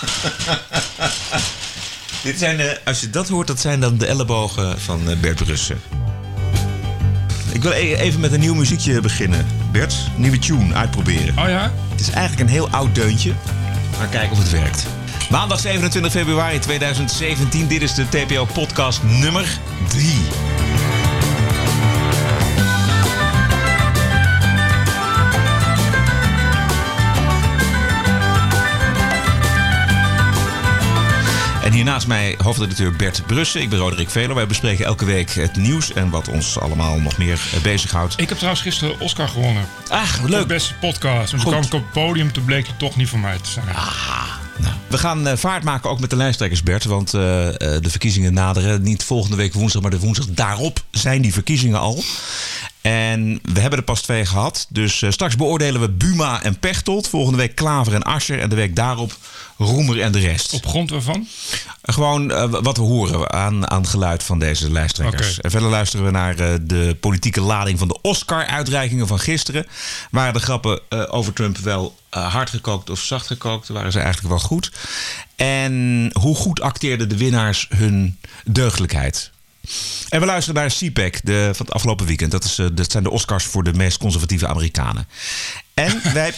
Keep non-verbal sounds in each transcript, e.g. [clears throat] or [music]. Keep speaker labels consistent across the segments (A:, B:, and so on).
A: [laughs] Dit zijn, eh, als je dat hoort, dat zijn dan de ellebogen van eh, Bert Brussen. Ik wil e- even met een nieuw muziekje beginnen. Bert, nieuwe tune uitproberen.
B: Oh ja?
A: Het is eigenlijk een heel oud deuntje. Maar kijken of het werkt. Maandag 27 februari 2017. Dit is de TPO podcast nummer 3. En hier naast mij hoofdredacteur Bert Brussen. Ik ben Roderick Velo. Wij bespreken elke week het nieuws en wat ons allemaal nog meer eh, bezighoudt.
B: Ik heb trouwens gisteren Oscar gewonnen.
A: Ah,
B: Voor
A: leuk.
B: beste podcast. En toen kwam ik op het podium, toen bleek het toch niet van mij te zijn.
A: Nou, we gaan eh, vaart maken ook met de lijsttrekkers, Bert. Want eh, de verkiezingen naderen. Niet volgende week woensdag, maar de woensdag daarop zijn die verkiezingen al. En we hebben er pas twee gehad. Dus eh, straks beoordelen we Buma en Pechtold. Volgende week Klaver en Ascher. En de week daarop Roemer en de rest.
B: Op grond waarvan?
A: Gewoon eh, wat we horen aan, aan geluid van deze lijsttrekkers. En verder luisteren we naar eh, de politieke lading van de Oscar-uitreikingen van gisteren. Waren de grappen over Trump wel hard gekookt of zacht gekookt? Waren ze eigenlijk wel goed? En hoe goed acteerden de winnaars hun deugdelijkheid? En we luisteren naar CPAC de, van het afgelopen weekend. Dat, is, eh, dat zijn de Oscars voor de meest conservatieve Amerikanen. En wij,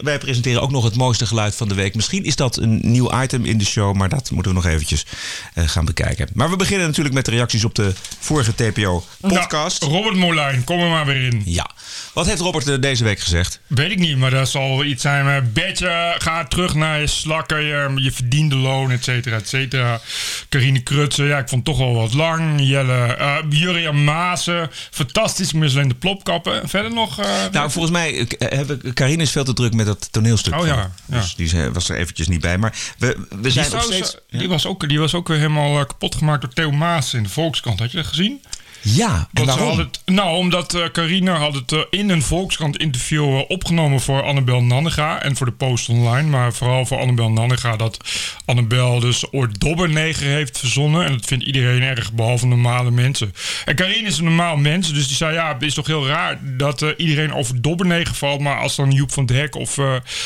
A: wij presenteren ook nog het mooiste geluid van de week. Misschien is dat een nieuw item in de show, maar dat moeten we nog eventjes eh, gaan bekijken. Maar we beginnen natuurlijk met de reacties op de vorige TPO-podcast.
B: Robert Molijn, kom er maar weer in.
A: ja. Wat heeft Robert eh, deze week gezegd?
B: Weet ik niet, maar dat zal iets zijn. Maar Betje, ga terug naar je slakken, je, je verdiende loon, et cetera, et cetera. Carine Krutsen, ja, ik vond toch wel wat lang. Jelle, eh Jurriaan Maassen, fantastisch, mis alleen de plopkappen. Verder nog... eh,
A: Nou, volgens mij, eh, hebben Karine is veel te druk met dat toneelstuk.
B: Oh ja, ja.
A: Dus die was er eventjes niet bij. Maar we, we
B: die,
A: zijn nog
B: trouwens,
A: steeds...
B: die, was ook, die was ook weer helemaal eh, kapot gemaakt door Theo Maas in de Volkskrant. Had je dat gezien?
A: Ja, en waarom?
B: had het, nou, omdat Carine had het eh, in een Volkskrant interview eh, opgenomen voor Annabel Nannega en voor de Post Online. Maar vooral voor Annabel Nannega dat Annabel dus ooit Dobberneger heeft verzonnen. En dat vindt iedereen erg, behalve normale mensen. En Carine is een normaal mens, dus die zei ja, het is toch heel raar dat iedereen over Dobberneger valt. Maar als dan Joep van het Hek of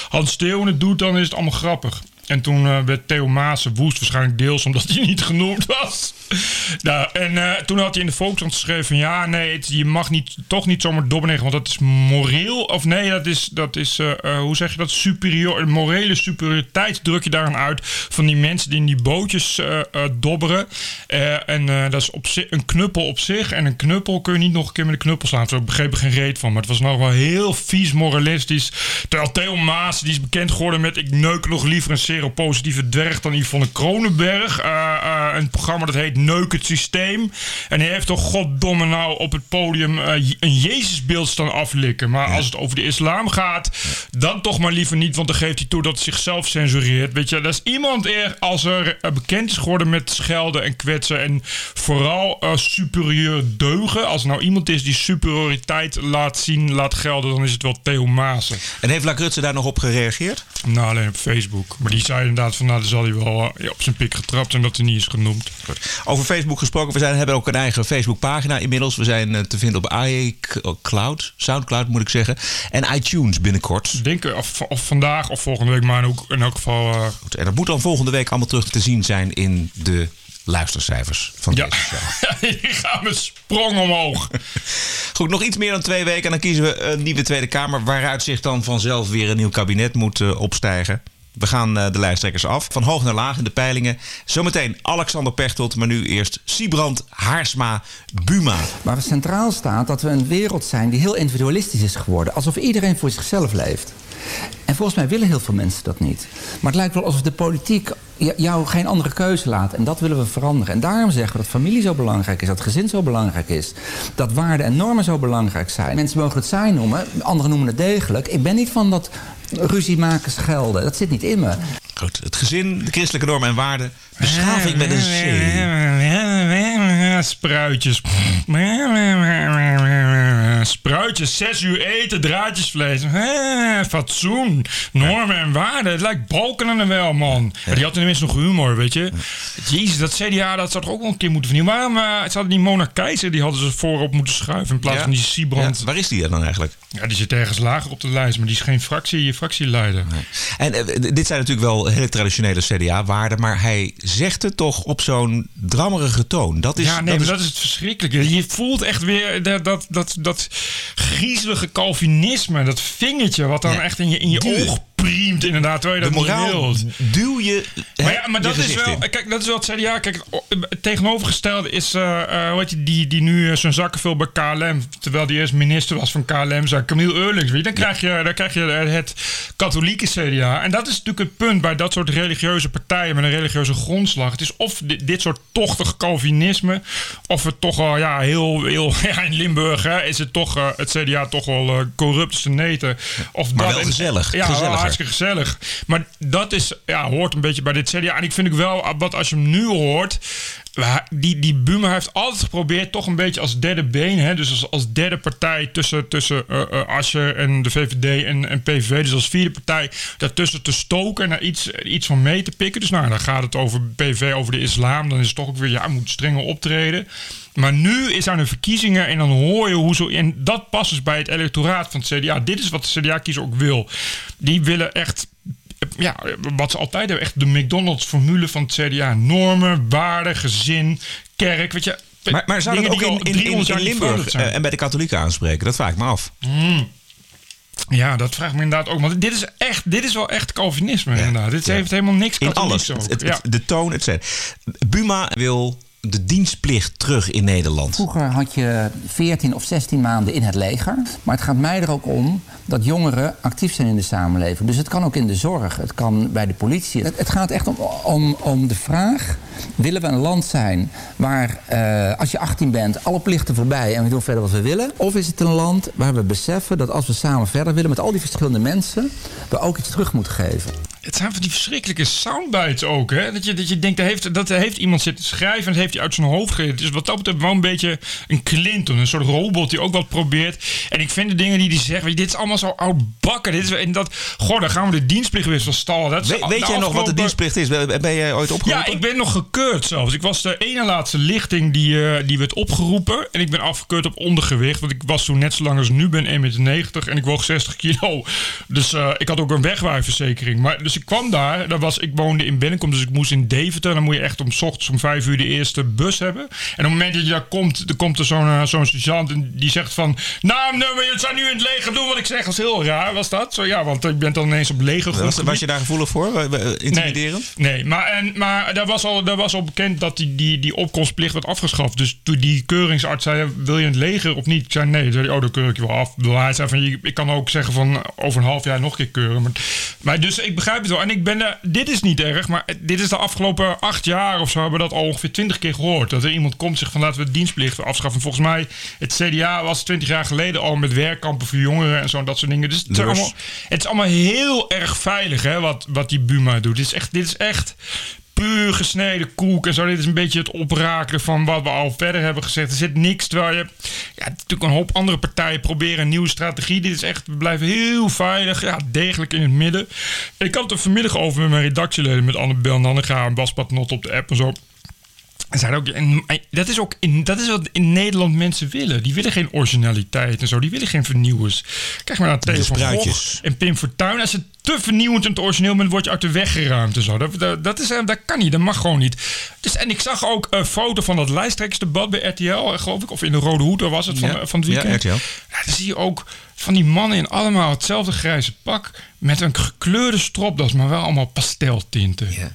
B: Hans Steeuwen het doet, dan is het allemaal grappig. En toen eh, werd Theo Maassen woest, waarschijnlijk deels omdat hij [laughs] niet genoemd was. nou, en eh, toen had hij in de Volkskrant geschreven ja, nee, je mag niet, toch niet zomaar dobbernegen, want dat is moreel. Of nee, dat is, dat is eh, hoe zeg je dat, superieur, een morele superioriteit druk je daaraan uit van die mensen die in die bootjes dobberen. En dat is op een knuppel op zich. En een knuppel kun je niet nog een keer met een knuppel slaan. Daar begreep ik geen reet van. Maar het was nog wel heel vies moralistisch. Terwijl Theo Maas, die is bekend geworden met... ik neuk nog liever een seropositieve dwerg dan Yvonne Kronenberg. Eh, een programma dat heet Neuk het Systeem. En hij heeft toch goddomme nou op het podium eh, een Jezusbeeld staan aflikken. Maar als het over de islam gaat, dan toch maar liever niet. Want dan geeft hij toe dat hij zichzelf censureert. Weet je, dat is iemand eer als er eh, bekend is geworden met schelden en kwetsen. En vooral eh, superieur deugen. Als er nou iemand is die superioriteit laat zien, laat gelden, dan is het wel Theo Maassen.
A: En heeft Lac Rutse daar nog op gereageerd?
B: Nou, alleen op Facebook. Maar die zei inderdaad van, nou, dan zal hij wel op zijn pik getrapt en dat hij niet is genoemd.
A: Over Facebook gesproken, we zijn, hebben ook een eigen Facebookpagina inmiddels. We zijn eh, te vinden op iCloud, Soundcloud moet ik zeggen. En iTunes binnenkort.
B: Denk eh, of, of vandaag of volgende week, maar in, ook, in elk geval... eh,
A: Goed, En dat moet dan volgende week allemaal terug te zien zijn in de luistercijfers van
B: ja,
A: deze show. [laughs]
B: hier gaan we sprong omhoog. [laughs]
A: Goed, nog iets meer dan twee weken en dan kiezen we een nieuwe Tweede Kamer... waaruit zich dan vanzelf weer een nieuw kabinet moet eh, opstijgen. We gaan eh, de lijsttrekkers af, van hoog naar laag in de peilingen. Zometeen Alexander Pechtold, maar nu eerst Siebrand Haarsma Buma.
C: Waar centraal staat dat we een wereld zijn die heel individualistisch is geworden. Alsof iedereen voor zichzelf leeft. En volgens mij willen heel veel mensen dat niet. Maar het lijkt wel alsof de politiek jou geen andere keuze laat. En dat willen we veranderen. En daarom zeggen we dat familie zo belangrijk is. Dat gezin zo belangrijk is. Dat waarden en normen zo belangrijk zijn. Mensen mogen het saai noemen. Anderen noemen het degelijk. Ik ben niet van dat ruzie maken, schelden. Dat zit niet in me.
A: Goed, het gezin, de christelijke normen en waarden. Beschaving met een C.
B: spruitjes. Spruitjes, zes uur eten, draadjesvlees. Fatsoen, normen en waarden. Het lijkt balken wel, man. Maar die had tenminste nog humor, weet je. Jezus, dat CDA, dat zou toch ook wel een keer moeten vernieuwen. Maar ze hadden die Mona Keizer, die hadden ze voorop moeten schuiven... in plaats
A: Ja.
B: van die Siebrand.
A: Ja, waar is die dan eigenlijk?
B: Ja, die zit ergens lager op de lijst, maar die is geen fractie, fractieleider.
A: En eh, dit zijn natuurlijk wel hele traditionele CDA-waarden, maar hij zegt het toch op zo'n drammerige toon. Dat is,
B: ja, nee,
A: dat
B: maar
A: is
B: dat is het verschrikkelijke. Je voelt echt weer dat, dat, dat, dat griezelige Calvinisme, dat vingertje wat dan
A: Ja.
B: echt in je, in je oog priemt, inderdaad, terwijl je
A: de
B: dat niet wilt.
A: duw je.
B: Maar ja, maar dat is wel.
A: in.
B: Kijk, dat is wel het CDA. Kijk, het tegenovergestelde is. eh eh, je, die, die nu eh, zijn zakken vult bij KLM. Terwijl die eerst minister was van KLM. Zei Camille Eurlings. Weet je, dan, krijg je, dan krijg je eh, het katholieke CDA. En dat is natuurlijk het punt bij dat soort religieuze partijen. met een religieuze grondslag. Het is of dit, dit soort tochtig Calvinisme. of het toch wel. Ja, heel. heel [laughs] ja, in Limburg hè, is het toch. eh, het CDA toch wel eh, corrupt als de neten. Of
A: Maar
B: dat
A: wel gezellig,
B: Ja,
A: gezelliger.
B: Gezellig. Maar dat is, ja, hoort een beetje bij dit CDA. En ik vind ik wel, wat als je hem nu hoort... Die, die Buma heeft altijd geprobeerd toch een beetje als derde been... Hè, dus als, als derde partij tussen, tussen Asscher en de VVD en, en PVV... dus als vierde partij daartussen te stoken... en daar iets, iets van mee te pikken. Dus nou, dan gaat het over PVV, over de islam. Dan is het toch ook weer, ja, moet strenger optreden... Maar nu is aan de verkiezingen en dan hoor je hoe zo. En dat past dus bij het electoraat van het CDA. Dit is wat de CDA-kiezer ook wil. Die willen echt. Ja, wat ze altijd hebben, echt de McDonald's-formule van het CDA. Normen, waarden, gezin, kerk. Weet je,
A: Maar, maar zou dat
B: dingen
A: ook
B: die
A: in, in, in,
B: 300 jaar
A: in
B: niet
A: Limburg eh, en bij de katholieken aanspreken? Dat vraag ik me af.
B: Ja, dat vraagt me inderdaad ook. Want dit is echt, dit is wel echt Calvinisme inderdaad. Dit heeft helemaal niks
A: In alles. Het- het-
B: ja.
A: De toon, et cetera. Buma wil de dienstplicht terug in Nederland.
C: Vroeger had je 14 of 16 maanden in het leger. Maar het gaat mij er ook om dat jongeren actief zijn in de samenleving. Dus het kan ook in de zorg, het kan bij de politie. Het, het gaat echt om, om, de vraag: willen we een land zijn waar eh, als je 18 bent alle plichten voorbij en we doen verder wat we willen? Of is het een land waar we beseffen dat als we samen verder willen met al die verschillende mensen, we ook iets terug moeten geven?
B: Het zijn van die verschrikkelijke soundbites ook. Hè? Dat, je, dat je denkt, dat heeft, dat heeft iemand zitten schrijven en dat heeft hij uit zijn hoofd gereden. Dus wat dat betreft wel een beetje een Clinton. Een soort robot die ook wat probeert. En ik vind de dingen die hij zegt, weet je, dit is allemaal zo oudbakken. Dit is, en dat, goh, dan gaan we de dienstplicht weer van stal. Dat is
A: We-
B: de
A: weet jij nog wat de dienstplicht is? Ben ben jij ooit opgeroepen?
B: ja, ik ben nog gekeurd zelfs. Ik was de ene laatste lichting die, eh, die werd opgeroepen. En ik ben afgekeurd op ondergewicht. Want ik was toen net zo lang als nu ben, 1,90 meter. En ik woog 60 kilo. Dus eh, ik had ook een wegwaaiverzekering. Maar, dus ik kwam daar. daar was, ik woonde in Bennekom, dus ik moest in Deventer. Dan moet je echt om ochtends om 5 uur de eerste bus hebben. En op het moment dat je daar komt, er komt er zo'n eh, zo'n sergeant. En die zegt van... Nou, nou, je zou nu in het leger doen wat ik zeg. Dat is heel raar, was dat? Zo, ja, want ik ben dan ineens op leger
A: was, was je daar gevoelig voor? Eh, eh, Intimiderend?
B: Nee, nee maar, en, maar daar, was al, daar was al bekend dat die, die, die opkomstplicht werd afgeschaft. Dus toen die keuringsarts zei, wil je in het leger of niet? Ik zei nee, zei oh, dan keur ik je wel af. Hij zei van, je- ik kan ook zeggen van over een half jaar nog een keer keuren. Maar, maar dus ik begrijp het wel. En ik ben er, dit is niet erg, maar dit is de afgelopen acht jaar of zo hebben we dat al ongeveer twintig keer gehoord. Dat er iemand komt en zegt van laten we de dienstplicht afschaffen. Volgens mij, het CDA was twintig jaar geleden al met werkkampen voor jongeren en zo en dat soort dingen. Dus het, zijn
A: Dus?
B: allemaal, het is allemaal heel erg veilig hè, wat, wat die Buma doet. Dit is echt, dit is echt puur gesneden koek en zo. Dit is een beetje het oprakelen van wat we al verder hebben gezegd. Er zit niks, terwijl je... Ja, natuurlijk een hoop andere partijen proberen een nieuwe strategie. Dit is echt, we blijven heel veilig, ja, degelijk in het midden. Ik had het er vanmiddag over met mijn redactieleden, met Annabel Nannega en Bas Patnot op de app en zo. En zeiden ook, en dat is ook in, dat is wat in Nederland mensen willen. Die willen geen originaliteit en zo. Die willen geen vernieuwers. Kijk maar naar Theo van. Gogh en Pim Fortuyn. Als het te vernieuwend en te origineel bent, word je uit de weg geruimd en zo. Dat, dat, dat, is, eh, dat kan niet, dat mag gewoon niet. Dus, en ik zag ook een foto van dat lijsttrekkersdebat bij RTL, eh, geloof ik. Of in de Rode Hoed, daar was het van,
A: Ja.
B: eh, van het
A: Ja,
B: weekend.
A: RTL.
B: Ja, dan zie je ook van die mannen in allemaal hetzelfde grijze pak. Met een gekleurde stropdas, maar wel allemaal pasteltinten.
A: Ja.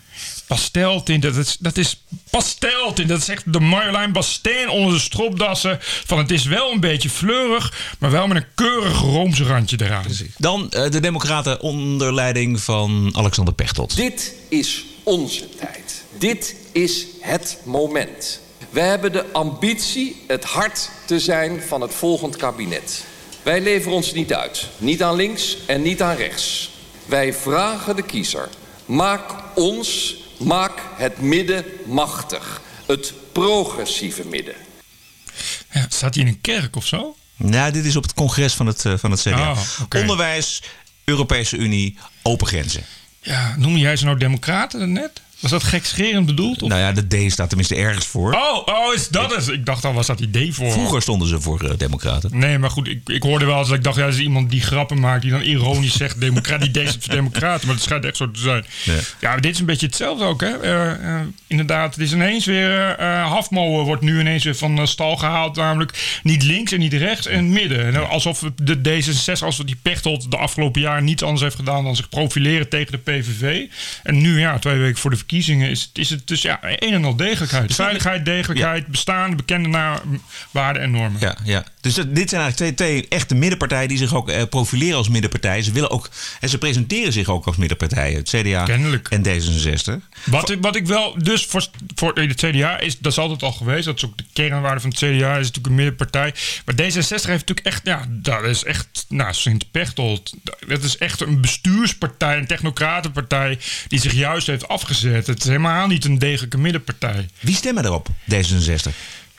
B: Pasteltint, dat is, dat is pasteltint. Dat is echt de Marjolein Basteen onder de stropdassen. Van het is wel een beetje fleurig, maar wel met een keurig roomse randje eraan.
A: Dan eh, de Democraten onder leiding van Alexander Pechtold.
D: Dit is onze tijd. Dit is het moment. We hebben de ambitie het hart te zijn van het volgend kabinet. Wij leveren ons niet uit. Niet aan links en niet aan rechts. Wij vragen de kiezer. Maak ons, maak het midden machtig. Het progressieve midden.
B: Ja, staat hij in een kerk of zo?
A: Nou, dit is op het congres van het, eh, van het CDA.
B: Oh, oké.
A: Onderwijs, Europese Unie, open grenzen.
B: Ja, noem jij ze nou democraten net? Was dat gekscherend bedoeld? Of?
A: Nou ja, de D staat tenminste ergens voor.
B: Oh, oh, is dat het? Ik dacht al, was dat idee voor?
A: Vroeger stonden ze voor eh, democraten.
B: Nee, maar goed, ik, ik hoorde wel eens dat ik dacht, ja, dat is iemand die grappen maakt, die dan ironisch zegt democrat, die deze voor democraten, maar het schijnt echt zo te zijn.
A: Ja.
B: Ja, dit is een beetje hetzelfde ook, hè? Eh, eh, inderdaad, het is ineens weer, Hafmo wordt nu ineens weer van stal gehaald, namelijk niet links en niet rechts en midden. En alsof de D66, als die Pechtold de afgelopen jaar niets anders heeft gedaan dan zich profileren tegen de PVV. En nu, ja, twee weken voor de verkiezingen, is, het- is het dus ja, een en al degelijkheid. Veiligheid, degelijkheid, bestaan, bekende waarden en normen.
A: Ja, ja. Dus dat- dit zijn eigenlijk twee, twee echte middenpartijen die zich ook eh, profileren als middenpartijen. Ze willen ook en ze presenteren zich ook als middenpartijen. Het CDA
B: Kennelijk.
A: en D66.
B: Wat ik, wat ik wel, dus voor, voor het CDA is, dat is altijd al geweest. Dat is ook de kernwaarde van het CDA, is natuurlijk een middenpartij. Maar D66 heeft natuurlijk echt, ja, dat is echt, nou, Sint Pechtold. Dat is echt een bestuurspartij, een technocratenpartij, die zich juist heeft afgezet. Het is helemaal niet een degelijke middenpartij.
A: Wie stemmen erop, D66?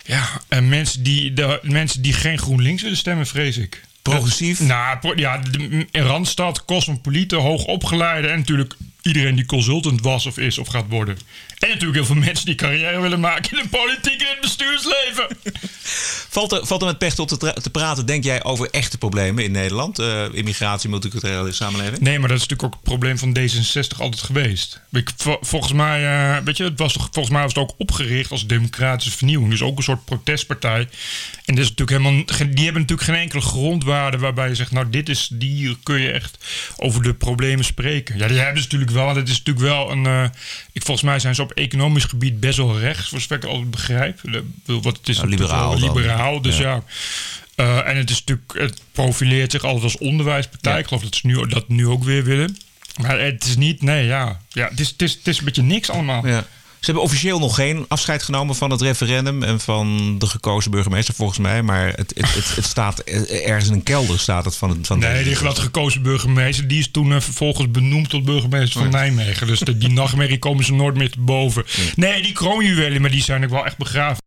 B: Ja, en mensen die, de, mensen die geen GroenLinks willen stemmen, vrees ik.
A: Progressief?
B: Nou, pro- ja, de, in Randstad, cosmopolieten, hoogopgeleide en natuurlijk iedereen die consultant was of is of gaat worden. En natuurlijk heel veel mensen die carrière willen maken in de politiek en het bestuursleven. [laughs]
A: Valt er, valt er met Pechtold te, tra- te praten, denk jij, over echte problemen in Nederland? Eh, immigratie, multiculturele samenleving?
B: Nee, maar dat is natuurlijk ook het probleem van D66 altijd geweest. Ik, vol- volgens mij, eh, weet je, het was toch, volgens mij was het ook opgericht als democratische vernieuwing. Dus ook een soort protestpartij. En dat is natuurlijk helemaal, die hebben natuurlijk geen enkele grondwaarde waarbij je zegt, nou, dit is, die kun je echt over de problemen spreken. Ja, die hebben ze natuurlijk wel, want het is natuurlijk wel een, eh, ik, volgens mij zijn ze op economisch gebied best wel rechts, voor zover ik het altijd begrijp. De- Wat het is
A: Ja,
B: natuurlijk
A: liberaal
B: liberaal, dus
A: Ja.
B: ja. Eh, en het is natuurlijk, het profileert zich altijd als onderwijspartij.
A: Ja.
B: Ik geloof dat ze nu, dat nu ook weer willen. Maar het is niet, nee, ja. ja het, is, het, is, het is een beetje niks allemaal.
A: Ja. Ze hebben officieel nog geen afscheid genomen van het referendum en van de gekozen burgemeester, volgens mij. Maar het, het, het, het staat ergens in een kelder staat het van het van
B: Nee, die glad gekozen burgemeester, die is toen eh, vervolgens benoemd tot burgemeester van Nijmegen. Dus de- die nachtmerrie komen ze nooit meer te boven. Nee, die kroonjuwelen, maar die zijn ook wel echt begraven.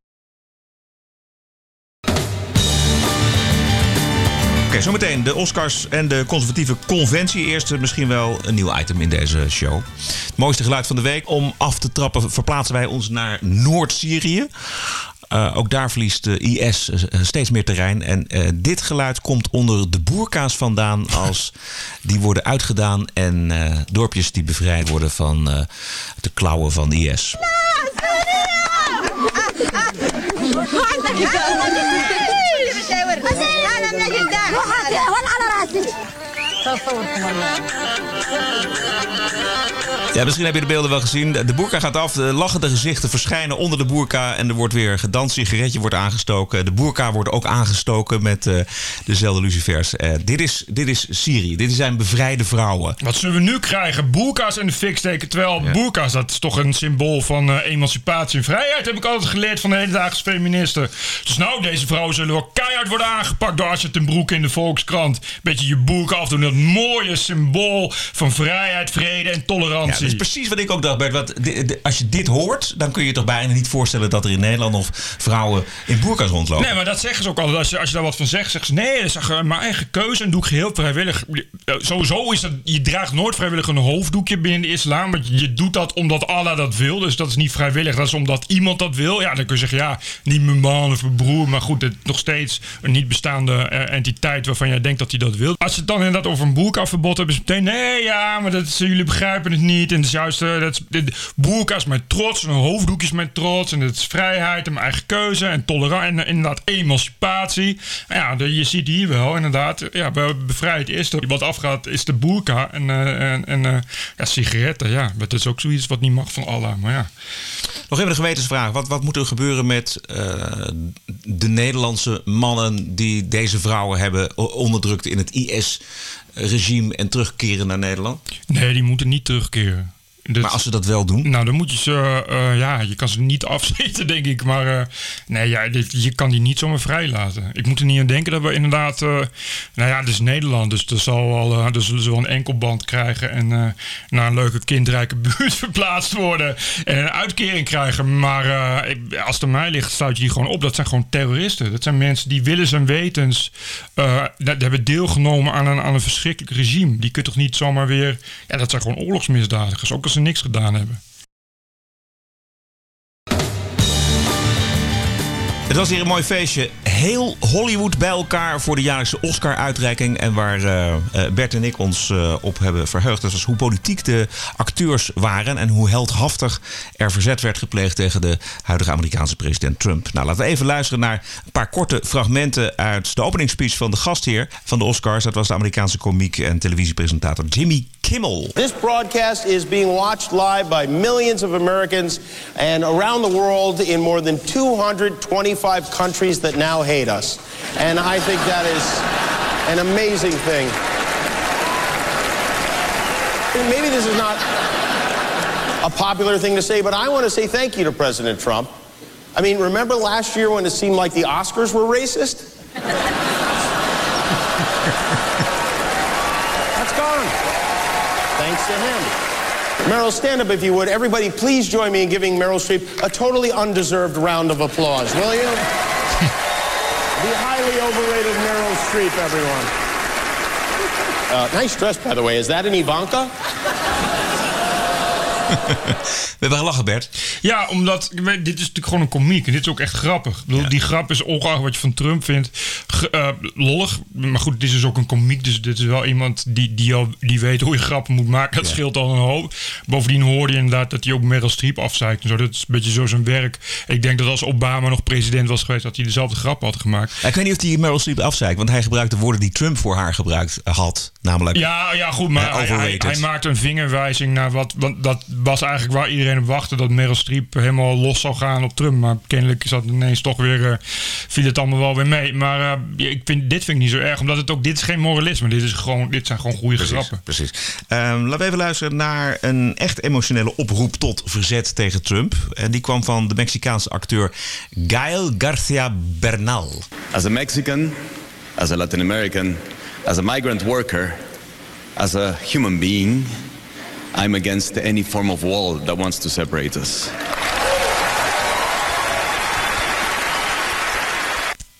A: Oké, zometeen de Oscars en de conservatieve conventie. Eerst misschien wel een nieuw item in deze show. Het mooiste geluid van de week. Om af te trappen verplaatsen wij ons naar Noord-Syrië. Eh, ook daar verliest de IS eh, steeds meer terrein. En eh, dit geluid komt onder de boerka's vandaan als [laughs] die worden uitgedaan. En eh, dorpjes die bevrijd worden van eh, de klauwen van IS. ولا على رأسي. Ja, misschien heb je de beelden wel gezien. De boerka gaat af, de lachende gezichten verschijnen onder de boerka... en er wordt weer gedanst, sigaretje wordt aangestoken. De boerka wordt ook aangestoken met eh, dezelfde lucifers. Eh, dit, is, dit is Syrië, dit zijn bevrijde vrouwen.
B: Wat zullen we nu krijgen? Boerka's in de fik steken. Terwijl
A: Ja.
B: boerka's, dat is toch een symbool van eh, emancipatie en vrijheid. Heb ik altijd geleerd van de hedendaagse feministen. Dus nou, deze vrouwen zullen wel keihard worden aangepakt door Asje ten Broek in de Volkskrant. Beetje je boerka afdoen. Mooie symbool van vrijheid, vrede en
A: Ja,
B: tolerantie.
A: dat is precies wat ik ook dacht, Bert. Want als je dit hoort, dan kun je je toch bijna niet voorstellen... dat er in Nederland nog vrouwen in boerka's rondlopen.
B: Nee, maar dat zeggen ze ook altijd. Als je, als je daar wat van zegt, zeggen ze... nee, dat is mijn eigen keuze en doe ik geheel vrijwillig. Eh, Sowieso is dat... Je draagt nooit vrijwillig een hoofddoekje binnen de islam. Want je doet dat omdat Allah dat wil. Dus dat is niet vrijwillig. Dat is omdat iemand dat wil. Ja, dan kun je zeggen... ja, niet mijn man of mijn broer. Maar goed, het nog steeds een niet bestaande eh, entiteit... waarvan jij denkt dat hij dat wil. Als ze het dan inderdaad over een boerkaverbod hebben... is het meteen... nee, ja, maar dat is, jullie begrijpen het niet. En het is juist... eh, dat is, boerka is mijn trots. En een hoofddoek is mijn trots. En het is vrijheid en mijn eigen keuze. En tolerantie. En eh, inderdaad emancipatie. Nou ja, de- je ziet hier wel inderdaad. Ja, be- bevrijd is er. Wat afgaat is de boerka. En, eh, en, en eh, ja, sigaretten. Ja, dat is ook zoiets wat niet mag van Allah. Maar ja.
A: Nog even een gewetensvraag. Wat, wat moet er gebeuren met eh, de Nederlandse mannen... die deze vrouwen hebben onderdrukt in het IS-regime... en terugkeren naar Nederland?
B: Nee, die moeten niet terugkeren. Dat-
A: Maar als ze dat wel doen,
B: Nou, dan moet je ze, eh, ja, je kan ze niet [laughs] afzetten, denk ik. Maar eh, nee, ja, dit- je kan die niet zomaar vrijlaten. Ik moet er niet aan denken dat we inderdaad, eh, nou ja, dit is Nederland, dus er zal wel, er zullen ze wel een enkelband krijgen en naar een leuke kindrijke [laughs] buurt verplaatst worden en een uitkering krijgen. Maar als het aan mij ligt, sluit je die gewoon op. Dat zijn gewoon terroristen. Dat zijn mensen die willens en wetens dat hebben deelgenomen aan een, aan een verschrikkelijk regime. Die kun je toch niet zomaar weer, ja, dat zijn gewoon oorlogsmisdadigers, ook als niks gedaan hebben.
A: Het was hier een mooi feestje. Heel Hollywood bij elkaar voor de jaarlijkse Oscar-uitreiking. En waar eh, eh, Bert en ik ons eh, op hebben verheugd. Dat was hoe politiek de acteurs waren. En hoe heldhaftig er verzet werd gepleegd tegen de huidige Amerikaanse president Trump. Nou, laten we even luisteren naar een paar korte fragmenten uit de openingsspeech van de gastheer van de Oscars. Dat was de Amerikaanse komiek en televisiepresentator Jimmy Kimmel.
E: This broadcast is being watched live by millions of Americans and around the world in more than 225 countries that now hate us. And I think that is an amazing thing. Maybe this is not a popular thing to say, but I want to say thank you to President Trump. I mean, remember last year when it seemed like the Oscars were racist? To him. Meryl, stand up if you would. Everybody, please join me in giving Meryl Streep a totally undeserved round of applause, will you? [laughs] the highly overrated Meryl Streep, everyone. Uh, nice dress, by the way. Is that an Ivanka?
A: We hebben gelachen, Bert.
B: Ja, omdat dit is natuurlijk gewoon een komiek. En dit is ook echt grappig. Ik bedoel, Die grap is ongeacht wat je van Trump vindt. eh, lollig. Maar goed, dit is dus ook een komiek. Dus dit is wel iemand die, die, al, die weet hoe je grappen moet maken. Dat scheelt al een hoop. Bovendien hoorde je inderdaad dat hij ook Meryl Streep afzeikt. En zo. Dat is een beetje zo zijn werk. Ik denk dat als Obama nog president was geweest... dat hij dezelfde grap had gemaakt.
A: Ik weet niet of hij Meryl Streep afzeikt. Want hij gebruikte woorden die Trump voor haar gebruikt had. Namelijk
B: Ja, ja goed, maar
A: Eh,
B: hij, hij, hij maakte een vingerwijzing naar wat... Want dat was eigenlijk waar iedereen op wachtte... dat Meryl Streep helemaal los zou gaan op Trump. Maar kennelijk is dat ineens toch weer... eh, viel het allemaal wel weer mee. Maar eh, ik vind, dit vind ik niet zo erg. Omdat het ook... Dit is geen moralisme. Dit, is gewoon, dit zijn gewoon goede grappen.
A: Precies. Ehm, laten we even luisteren naar een echt emotionele oproep tot verzet tegen Trump. En die kwam van de Mexicaanse acteur Gael Garcia Bernal.
F: As a Mexican, as a Latin American, as a migrant worker, as a human being, I'm against any form of wall that wants to separate us.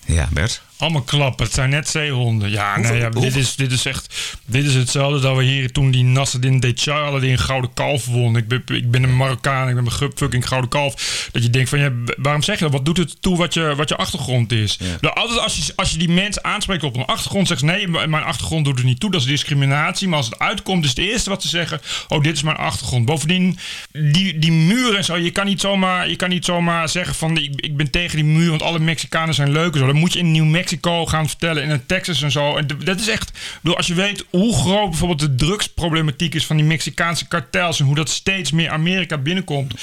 A: Ja, Bert.
B: Allemaal klappen. Het zijn net zeehonden. Ja, nee, ja, dit, is, dit is echt... Dit is hetzelfde dat we hier toen die Nasreddin Decharle die een gouden kalf won. Ik ben, ik ben een Marokkaan, ik ben een fucking gouden kalf. Dat je denkt van, ja, waarom zeg je dat? Wat doet het toe wat je, wat je achtergrond is? Nou, altijd als je, als je die mensen aanspreekt op een achtergrond, zegt ze, nee, mijn achtergrond doet het niet toe. Dat is discriminatie. Maar als het uitkomt, is het eerste wat ze zeggen, oh, dit is mijn achtergrond. Bovendien, die, die muur en zo, je kan niet zomaar, je kan niet zomaar zeggen van, ik, ik ben tegen die muur, want alle Mexicanen zijn leuk en zo. Dat moet je in New Mexico gaan vertellen, in Texas en zo. En dat is echt, bedoel, als je weet hoe groot bijvoorbeeld de drugsproblematiek is van die Mexicaanse kartels en hoe dat steeds meer Amerika binnenkomt.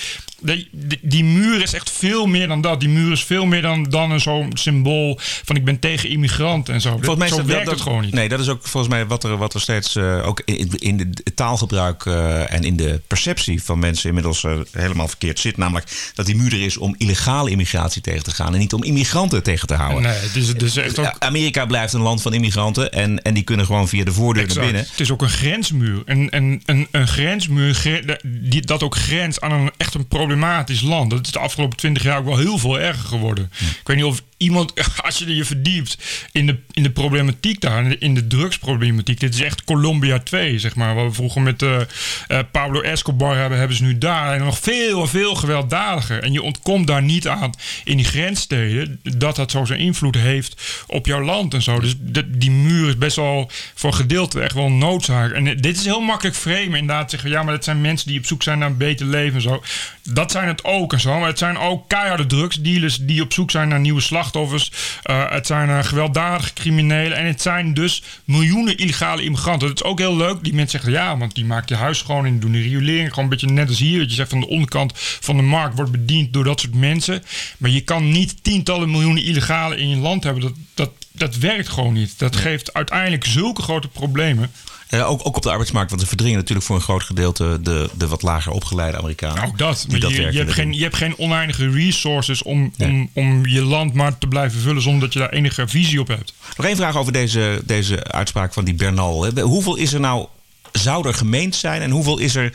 B: Die, die, die muur is echt veel meer dan dat. Die muur is veel meer dan, dan een zo'n symbool van ik ben tegen immigranten en zo.
A: Volgens mij
B: zo
A: dat-
B: werkt
A: dat-
B: het gewoon niet.
A: Nee, dat is ook volgens mij wat er, wat er steeds eh, ook in, in de taalgebruik eh, en in de perceptie van mensen inmiddels eh, helemaal verkeerd zit. Namelijk dat die muur er is om illegale immigratie tegen te gaan en niet om immigranten tegen te houden.
B: Nee, het is, het is echt ook...
A: Ja, Amerika blijft een land van immigranten en, en die kunnen gewoon via de voordeur naar binnen.
B: Het is ook een grensmuur. En, en, een, een grensmuur gre- die, dat ook grenst aan een echt een problematisch land. Dat is de afgelopen twintig jaar ook wel heel veel erger geworden. Ik weet niet of iemand, [laughs] als je je verdiept in de, in de problematiek daar, in de, drugsproblematiek. Dit is echt Colombia 2, zeg maar. Wat we vroeger met eh, eh, Pablo Escobar hebben, hebben ze nu daar. En nog veel en veel gewelddadiger. En je ontkomt daar niet aan in die grenssteden dat dat zo zijn invloed heeft op jouw land en zo. Dus de- die muur is best wel voor gedeelte echt wel noodzaak. En dit is heel makkelijk framen. Inderdaad zeggen, ja, maar dat zijn mensen die op zoek zijn naar een beter leven en zo. Dat zijn het ook en zo. Maar het zijn ook keiharde drugsdealers die op zoek zijn naar nieuwe slachtoffers. Eh, het zijn eh, gewelddadige criminelen. En het zijn dus miljoenen illegale immigranten. Dat is ook heel leuk. Die mensen zeggen, ja, want die maakt je huis schoon en doen de riolering. Gewoon een beetje net als hier. Dat je zegt, van de onderkant van de markt wordt bediend door dat soort mensen. Maar je kan niet tientallen miljoenen illegalen in je land hebben. Dat, dat, dat werkt gewoon niet. Dat geeft uiteindelijk zulke grote problemen.
A: Uh, ook, ook op de arbeidsmarkt, want ze verdringen natuurlijk voor een groot gedeelte de, de wat lager opgeleide Amerikanen.
B: Ook dat. Maar je, je, hebt geen, je hebt geen oneindige resources om, om, om je land maar te blijven vullen zonder dat je daar enige visie op hebt.
A: Nog één vraag over deze, deze uitspraak van die Bernal. Hoeveel is er nou, zou er gemeend zijn en hoeveel is er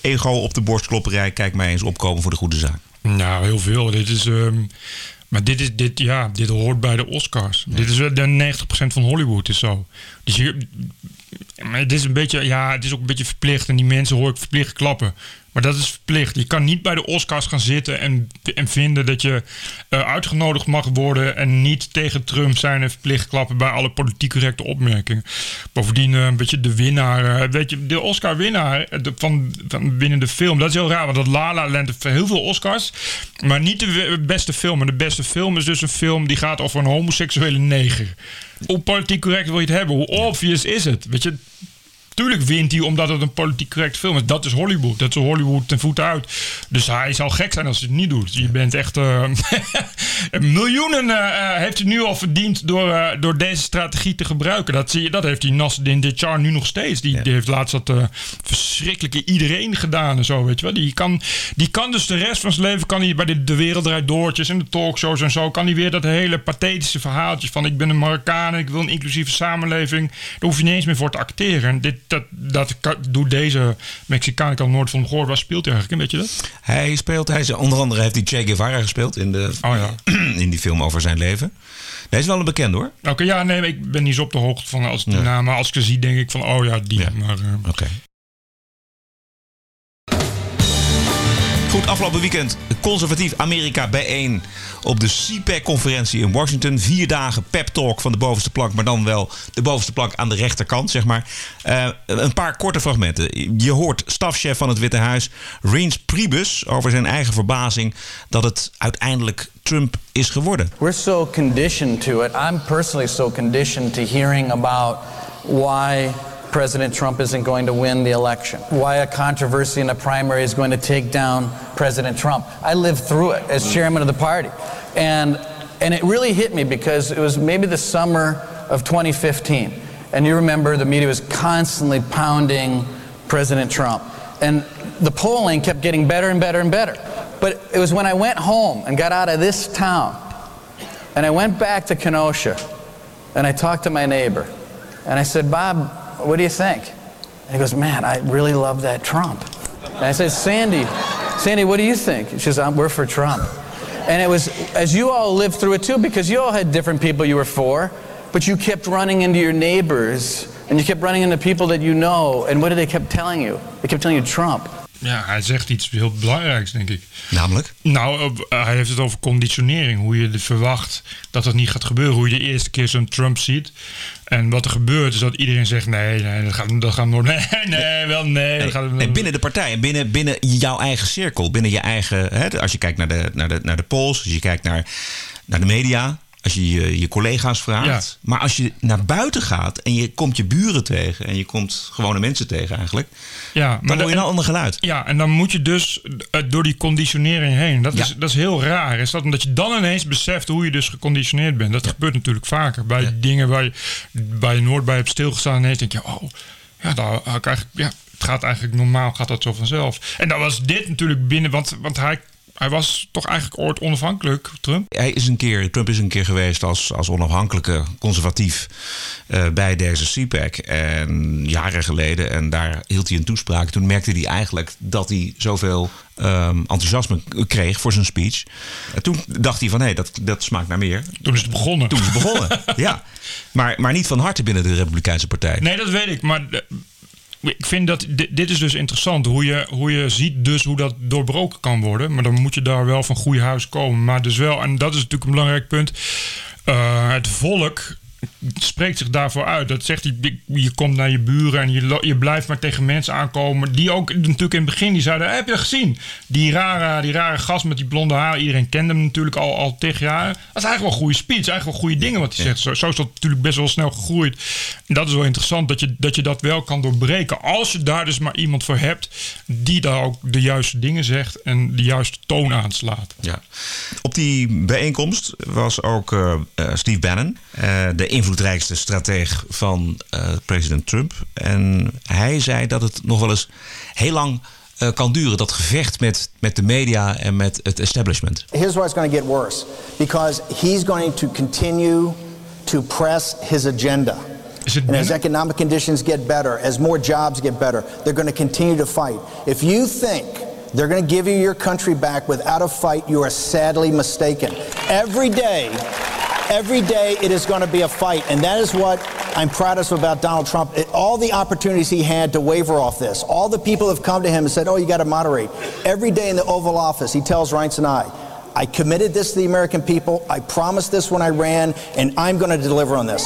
A: ego op de borstklopperij, kijk mij eens opkomen voor de goede zaak?
B: Nou, heel veel. Dit is. Um, maar dit, is, dit, ja, dit hoort bij de Oscars. Dit is de 90% van Hollywood is zo. Dus je, maar het is een beetje, ja, het is ook een beetje verplicht. En die mensen hoor ik verplicht klappen. Maar dat is verplicht. Je kan niet bij de Oscars gaan zitten en, en vinden dat je uh, uitgenodigd mag worden en niet tegen Trump zijn en verplicht klappen bij alle politiek correcte opmerkingen. Bovendien, uh, weet je, de winnaar, uh, weet je, de Oscar-winnaar van, van binnen de film, dat is heel raar, want dat La La Land heeft heel veel Oscars, maar niet de beste film. En de beste film is dus een film die gaat over een homoseksuele neger. Hoe politiek correct wil je het hebben? Hoe obvious is het? Weet je, Tuurlijk wint hij omdat het een politiek correct film is. Dat is Hollywood. Dat is Hollywood ten voeten uit. Dus hij zal gek zijn als hij het niet doet. Je bent echt... Uh, [laughs] miljoenen uh, heeft hij nu al verdiend door, uh, door deze strategie te gebruiken. Dat, zie je, dat heeft hij Nasreddin Char nu nog steeds. Die, die heeft laatst dat verschrikkelijke iedereen gedaan en zo, weet je wel. Die kan, die kan dus de rest van zijn leven... kan hij bij de, de Wereld Draait Doortjes en de talkshows en zo... kan hij weer dat hele pathetische verhaaltje van... ik ben een Marokkaan ik wil een inclusieve samenleving. Daar hoef je niet eens meer voor te acteren. En dit, dat, dat doet deze Mexicaan, ik had nooit van gehoord. Waar speelt hij eigenlijk? Weet je dat?
A: Hij speelt, hij, onder andere heeft hij Che Guevara gespeeld in, de,
B: oh ja. [clears throat]
A: in die film over zijn leven. Hij is wel een bekend hoor.
B: Oké, ja, nee, ik ben niet zo op de hoogte van als die naam. Maar als ik ze zie, denk ik van, oh ja, die. Ja. Maar, uh,
A: Oké. Goed, afgelopen weekend conservatief Amerika bijeen op de CPAC-conferentie in Washington. Vier dagen pep talk van de bovenste plank, maar dan wel de bovenste plank aan de rechterkant, zeg maar. Uh, een paar korte fragmenten. Je hoort stafchef van het Witte Huis, Reince Priebus, over zijn eigen verbazing dat het uiteindelijk Trump is geworden.
G: We're so conditioned to it. I'm personally so conditioned to hearing about why President Trump isn't going to win the election, why a controversy in a primary is going to take down President Trump. I lived through it as mm. chairman of the party. And, and it really hit me because it was maybe the summer of 2015. And you remember the media was constantly pounding President Trump. And the polling kept getting better and better and better. But it was when I went home and got out of this town and I went back to Kenosha and I talked to my neighbor and I said, Bob, what do you think? And he goes, Man, I really love that Trump. And I said, Sandy, Sandy, what do you think? She says, We're for Trump. And it was, as you all lived through it too, because you all had different people you were for, but you kept running into your neighbors and you kept running into people that you know. And what did they kept telling you? They kept telling you Trump.
B: Ja, hij zegt iets heel belangrijks, denk ik.
A: Namelijk?
B: Nou, hij heeft het over conditionering. Hoe je verwacht dat dat niet gaat gebeuren. Hoe je de eerste keer zo'n Trump ziet. En wat er gebeurt is dat iedereen zegt: nee, nee dat gaat, dat gaat nooit. [laughs] Nee, nee, wel nee.
A: nee,
B: gaat,
A: nee binnen de partij en binnen, binnen jouw eigen cirkel. Binnen je eigen. Hè, als je kijkt naar de, naar de, naar de polls, als je kijkt naar, naar de media als je je, je collega's vraagt. Maar als je naar buiten gaat en je komt je buren tegen en je komt gewone mensen tegen eigenlijk, ja, maar dan hoor je een ander geluid.
B: Ja, en dan moet je dus eh, door die conditionering heen. Dat, is, dat is heel raar. Is dat omdat je dan ineens beseft hoe je dus geconditioneerd bent. Dat gebeurt natuurlijk vaker bij dingen waar je, waar je nooit bij hebt stilgestaan. En ineens denk je, oh, ja, daar had ik eigenlijk, ja, het gaat eigenlijk normaal, gaat dat zo vanzelf. En dan was dit natuurlijk binnen, want, want hij hij was toch eigenlijk ooit onafhankelijk, Trump?
A: Hij is een keer, Trump is een keer geweest als, als onafhankelijke conservatief uh, bij deze CPAC. En jaren geleden, en daar hield hij een toespraak. Toen merkte hij eigenlijk dat hij zoveel um, enthousiasme kreeg voor zijn speech. En toen dacht hij van, hé, hey, dat, dat smaakt naar meer.
B: Toen is het begonnen.
A: Toen is het begonnen, ja. [laughs] Maar, maar niet van harte binnen de Republikeinse Partij.
B: Nee, dat weet ik. Maar ik vind dat dit, is dus interessant. Hoe je, hoe je ziet dus hoe dat doorbroken kan worden. Maar dan moet je daar wel van goede huis komen. Maar dus wel, en dat is natuurlijk een belangrijk punt. Uh, het volk spreekt zich daarvoor uit. Dat zegt hij, je komt naar je buren en je, je blijft maar tegen mensen aankomen. Die ook natuurlijk in het begin, die zeiden, heb je gezien? Die rare, die rare gast met die blonde haar, iedereen kende hem natuurlijk al, al tegen jaren. Dat is eigenlijk wel een goede speech, eigenlijk wel goede dingen wat hij zegt. Zo, zo, is dat natuurlijk best wel snel gegroeid. En dat is wel interessant, dat je, dat je dat wel kan doorbreken. Als je daar dus maar iemand voor hebt, die daar ook de juiste dingen zegt en de juiste toon aanslaat.
A: Ja. Op die bijeenkomst was ook uh, Steve Bannon, uh, de invloedrijkste strateeg van uh, president Trump. En hij zei dat het nog wel eens heel lang uh, kan duren, dat gevecht met, met de media en met het establishment.
H: Here's why it's going to get worse. Because he's going to continue to press his agenda. And as economic conditions get better, as more jobs get better, they're going to continue to fight. If you think they're going to give you your country back without a fight, you are sadly mistaken. Every day, every day it is going to be a fight. And that is what I'm proudest about Donald Trump. It, all the opportunities he had to waver off this, all the people have come to him and said, oh, you got to moderate. Every day in the Oval Office, he tells Reince and I, I committed this to the American people. I promised this when I ran, and I'm going to deliver on this.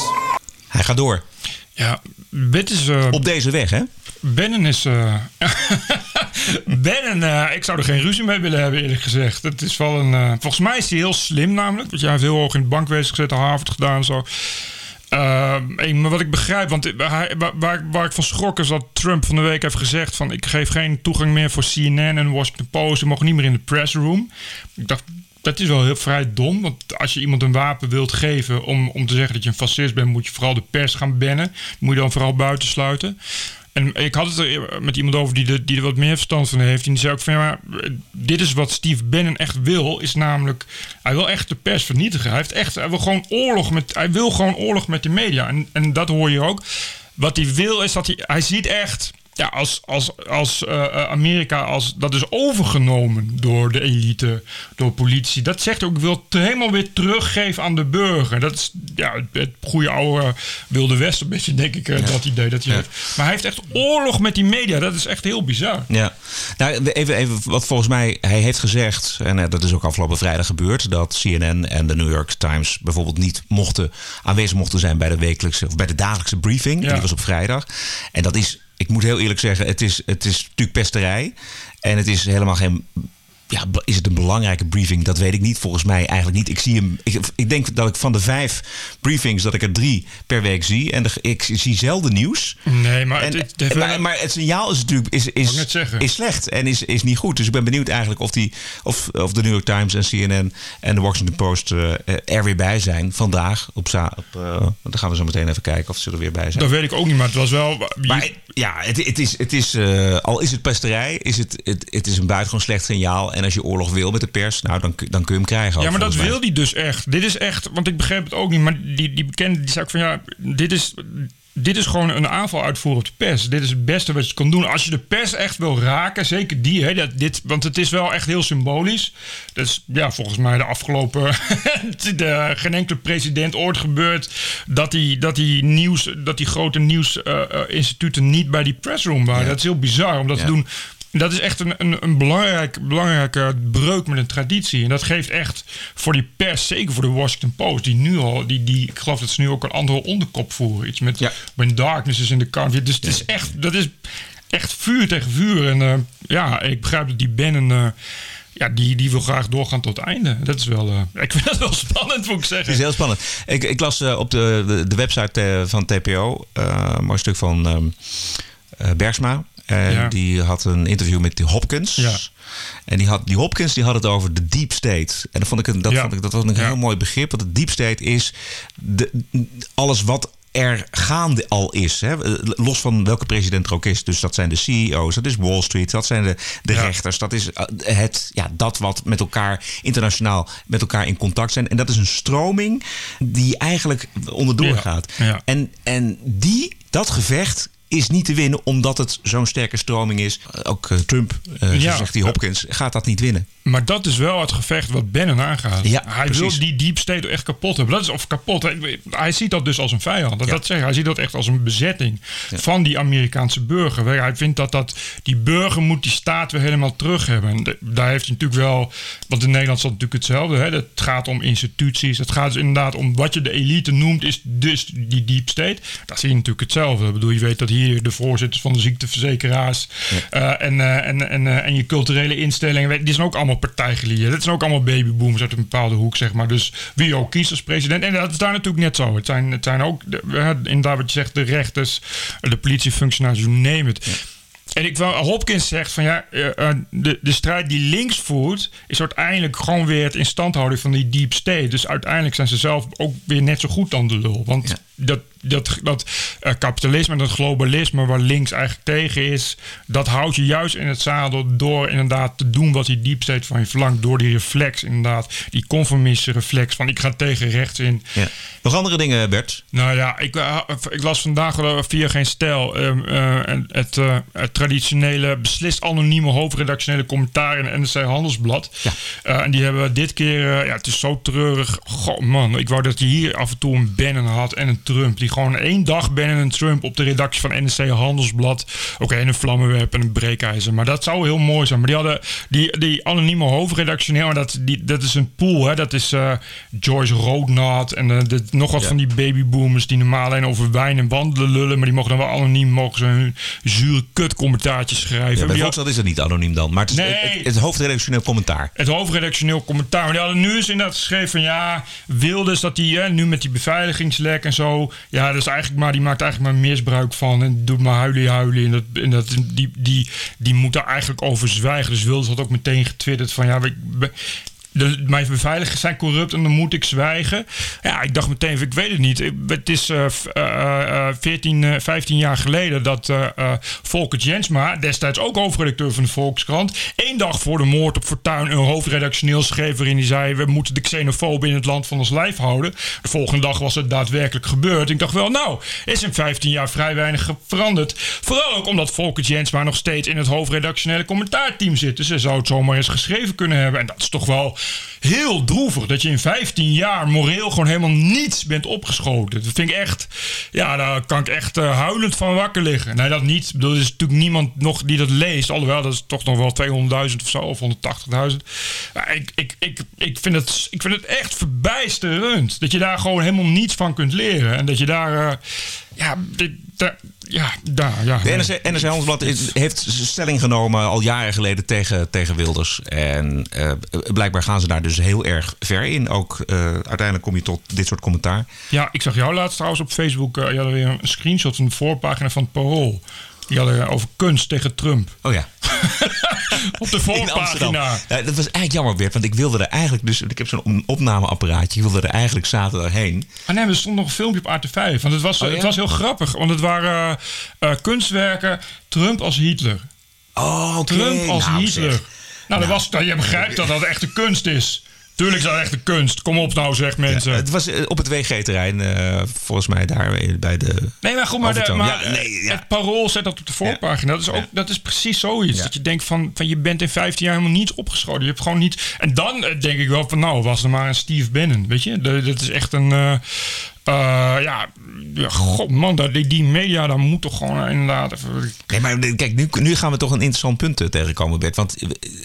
A: Hij gaat door.
B: Ja, dit is... Uh,
A: Op deze weg, hè?
B: Bannon is... Uh, [laughs] Bannon, uh, ik zou er geen ruzie mee willen hebben, eerlijk gezegd. Het is wel een... volgens mij is hij heel slim namelijk. Want jij heeft heel hoog in het bankwezen gezet, Harvard gedaan en zo. maar wat ik begrijp, want waar, waar, ik van schrok is dat Trump van de week heeft gezegd van ik geef geen toegang meer voor CNN en Washington Post. Ze mogen niet meer in de pressroom. Ik dacht, dat is wel heel vrij dom. Want als je iemand een wapen wilt geven om, om te zeggen dat je een fascist bent, moet je vooral de pers gaan bannen. Moet je dan vooral buitensluiten. En ik had het er met iemand over die, die er wat meer verstand van heeft. En die zei ook van ja, maar dit is wat Steve Bannon echt wil. Is namelijk, hij wil echt de pers vernietigen. Hij, heeft echt, hij wil gewoon oorlog met, hij wil gewoon oorlog met de media. En, en dat hoor je ook. Wat hij wil is dat hij, hij ziet echt ja, als, als, als uh, Amerika, als, dat is overgenomen door de elite, door politie. Dat zegt ook, wil het helemaal weer teruggeven aan de burger. Dat is ja, het, goede oude Wilde West, een beetje, denk ik, uh, dat idee dat hij heeft. Maar hij heeft echt oorlog met die media. Dat is echt heel bizar.
A: Ja, nou, even, even wat volgens mij hij heeft gezegd, en dat is ook afgelopen vrijdag gebeurd, dat CNN en de New York Times bijvoorbeeld niet mochten aanwezig mochten zijn bij de wekelijkse of bij de dagelijkse briefing. Ja. Die was op vrijdag. En dat is ik moet heel eerlijk zeggen, het is, het is natuurlijk pesterij. En het is helemaal geen ja, is het een belangrijke briefing? Dat weet ik niet. Volgens mij eigenlijk niet. Ik zie hem. Ik, ik denk dat ik van de vijf briefings dat ik er drie per week zie. En de, ik zie zelden nieuws.
B: Nee, maar,
A: het, het, maar, maar, het signaal is natuurlijk is, is, is slecht en is, is niet goed. Dus ik ben benieuwd eigenlijk of, die, of, of de New York Times en CNN en de Washington Post uh, er weer bij zijn vandaag. Op, op, uh, dan gaan we zo meteen even kijken of ze er weer bij zijn.
B: Dat weet ik ook niet, maar het was wel.
A: Maar ja, het, het is, het is uh, al is het pesterij, is het, het, het is een buitengewoon slecht signaal. En als je oorlog wil met de pers, nou, dan, dan kun je hem krijgen.
B: Ja, maar dat wil hij dus echt. Dit is echt, want ik begreep het ook niet. Maar die, die bekende die zei ook van ja, dit is dit is gewoon een aanval uitvoeren op de pers. Dit is het beste wat je kan doen. Als je de pers echt wil raken, zeker die, hè, dat, dit, want het is wel echt heel symbolisch. Dus ja, volgens mij de afgelopen. [laughs] de, geen enkele president ooit gebeurd dat die, dat die, nieuws, dat die grote nieuwsinstituten uh, niet bij die pressroom waren. Dat is heel bizar om dat te doen. Dat is echt een, een, een belangrijk, belangrijke breuk met een traditie. En dat geeft echt voor die pers, zeker voor de Washington Post, die nu al, die, die, ik geloof dat ze nu ook een andere onderkop voeren. Iets met When Darkness is in the Country. Dus het is echt, dat is echt vuur tegen vuur. En uh, ja, ik begrijp dat die Bannon. Uh, ja, die, die wil graag doorgaan tot het einde. Dat is wel, uh, ik vind dat wel spannend, moet ik zeggen.
A: Het is heel spannend. Ik, ik las op de, de, de website van TPO een mooi stuk van um, Bergsma. En die had een interview met die Hopkins. Ja. En die, had, die Hopkins die had het over de deep state. En dat vond ik, dat, vond ik, dat was een heel mooi begrip. Want de deep state is de, alles wat er gaande al is. Hè? Los van welke president er ook is. Dus dat zijn de CEO's, dat is Wall Street, dat zijn de, de rechters. Dat is eh, het, ja, dat wat met elkaar internationaal met elkaar in contact zijn. En dat is een stroming die eigenlijk onderdoor gaat. En, en die, dat gevecht is niet te winnen omdat het zo'n sterke stroming is. Ook uh, Trump, uh, ja. zegt die Hopkins, gaat dat niet winnen.
B: Maar dat is wel het gevecht wat Bannon aangaat. Ja, hij wil die deep state echt kapot hebben. Dat is of kapot. Hij, ziet dat dus als een vijand. Dat, dat zeg, hij ziet dat echt als een bezetting van die Amerikaanse burger. Hij vindt dat, dat die burger moet die staat weer helemaal terug hebben. En daar heeft hij natuurlijk wel. Want in Nederland is dat natuurlijk hetzelfde. Hè? Het gaat om instituties. Het gaat dus inderdaad om wat je de elite noemt, is dus die deep state. Dat zie je natuurlijk hetzelfde. Ik bedoel, je weet dat hier de voorzitters van de ziekteverzekeraars uh, en, uh, en, en, uh, en je culturele instellingen, die zijn ook allemaal partijgelieën. Dat zijn ook allemaal babyboomers uit een bepaalde hoek, zeg maar. Dus wie ook kiest als president. En dat is daar natuurlijk net zo. Het zijn, het zijn ook, de, inderdaad wat je zegt, de rechters, de politiefunctionaris, you name it. En ik wel, Hopkins zegt van ja, uh, de, de strijd die links voert, is uiteindelijk gewoon weer het instand houden van die deep state. Dus uiteindelijk zijn ze zelf ook weer net zo goed dan de lul. Want dat, dat, dat uh, kapitalisme dat globalisme waar links eigenlijk tegen is, dat houdt je juist in het zadel door inderdaad te doen wat die deep state van je verlangt. Door die reflex, inderdaad, die conformistische reflex van ik ga tegen rechts in.
A: Ja. Nog andere dingen, Bert?
B: Nou ja, ik, ik las vandaag via geen stijl ehm, het, het traditionele, beslist anonieme hoofdredactionele commentaar in NRC Handelsblad. Ja. Uh, en die hebben dit keer, uh, ja, het is zo treurig. Goh, man, ik wou dat je hier af en toe een Bannon had en een Trump. Die gewoon één dag Bannon Trump op de redactie van NRC Handelsblad. Oké, okay, een vlammenwerp en een breekijzer. Maar dat zou heel mooi zijn. Maar die hadden die, die anonieme hoofdredactioneel, dat, die, dat is een pool, hè. Dat is uh, Joyce Roodnat en de, nog wat van die babyboomers die normaal alleen over wijn en wandelen lullen. Maar die mogen dan wel anoniem mogen ze hun zure kut commentaartjes schrijven.
A: Ja, bij Volkskrant is het niet anoniem dan, maar het, is het, het, hoofdredactioneel commentaar.
B: Het hoofdredactioneel commentaar. Maar die hadden nu eens inderdaad geschreven van ja, Wilders dat die hè, nu met die beveiligingslek en zo. Ja, dat is eigenlijk maar, die maakt eigenlijk maar misbruik van en doet maar huilen, huilen. En, dat, en dat, die, die, die moet daar eigenlijk over zwijgen. Dus Wilders had ook meteen getwitterd van ja, we, de, mijn beveiligers zijn corrupt en dan moet ik zwijgen. Ja, ik dacht meteen, ik weet het niet. Het is uh, uh, 14, 15 jaar geleden dat Volker Jensma, destijds ook hoofdredacteur van de Volkskrant, één dag voor de moord op Fortuin een hoofdredactioneel schreef waarin hij zei: We moeten de xenofoben in het land van ons lijf houden. De volgende dag was het daadwerkelijk gebeurd. Ik dacht wel, nou, is in 15 jaar vrij weinig veranderd. Vooral ook omdat Volker Jensma nog steeds in het hoofdredactionele commentaarteam zit. Dus hij zou het zomaar eens geschreven kunnen hebben. En dat is toch wel heel droevig. Dat je in 15 jaar moreel gewoon helemaal niets bent opgeschoten. Dat vind ik echt. Ja, daar kan ik echt uh, huilend van wakker liggen. Nee, dat niet. Er is natuurlijk niemand nog die dat leest. Alhoewel, dat is toch nog wel 200.000 of zo. Of 180.000. Ja, ik, ik, ik, ik, vind het, ik vind het echt verbijsterend. Dat je daar gewoon helemaal niets van kunt leren. En dat je daar. Uh, ja, dit, ja, daar, ja.
A: De NRC, NRC Handelsblad heeft stelling genomen al jaren geleden tegen, tegen Wilders. En uh, blijkbaar gaan ze daar dus heel erg ver in. Ook uh, uiteindelijk kom je tot dit soort commentaar.
B: Ja, ik zag jou laatst trouwens op Facebook. Uh, je had weer een screenshot van de voorpagina van het Parool. Die hadden over kunst tegen Trump.
A: Oh ja. [laughs]
B: op de voorpagina.
A: Ja, dat was eigenlijk jammer, Bert. Want ik wilde er eigenlijk... Dus ik heb zo'n opnameapparaatje. Ik wilde er eigenlijk zaterdag heen.
B: Ah nee, er stond nog een filmpje op AT5. Want het was, oh, het was heel grappig. Want het waren uh, kunstwerken Trump als Hitler.
A: Oh, okay.
B: Trump als nou, Hitler. Zeg. Nou, nou, dat was, je begrijpt dat dat echte kunst is. Tuurlijk is dat echt een kunst. Kom op nou, zeg mensen.
A: het was eh, op het WG-terrein, uh, volgens mij daar bij de.
B: Nee, maar goed, maar, de, maar ja, nee, het parool zet dat op de voorpagina. Dat is, ook, dat is precies zoiets. Dat je denkt van, van je bent in 15 jaar helemaal niet opgeschoten. Je hebt gewoon niet. En dan eh, denk ik wel van, nou, was er maar een Steve Bannon. Weet je, dat is echt een. Uh, uh, ja, god man, die, die media, daar moet toch gewoon inderdaad even...
A: Nee, maar kijk, nu, nu gaan we toch een interessant punt eh, tegenkomen, Bert. Want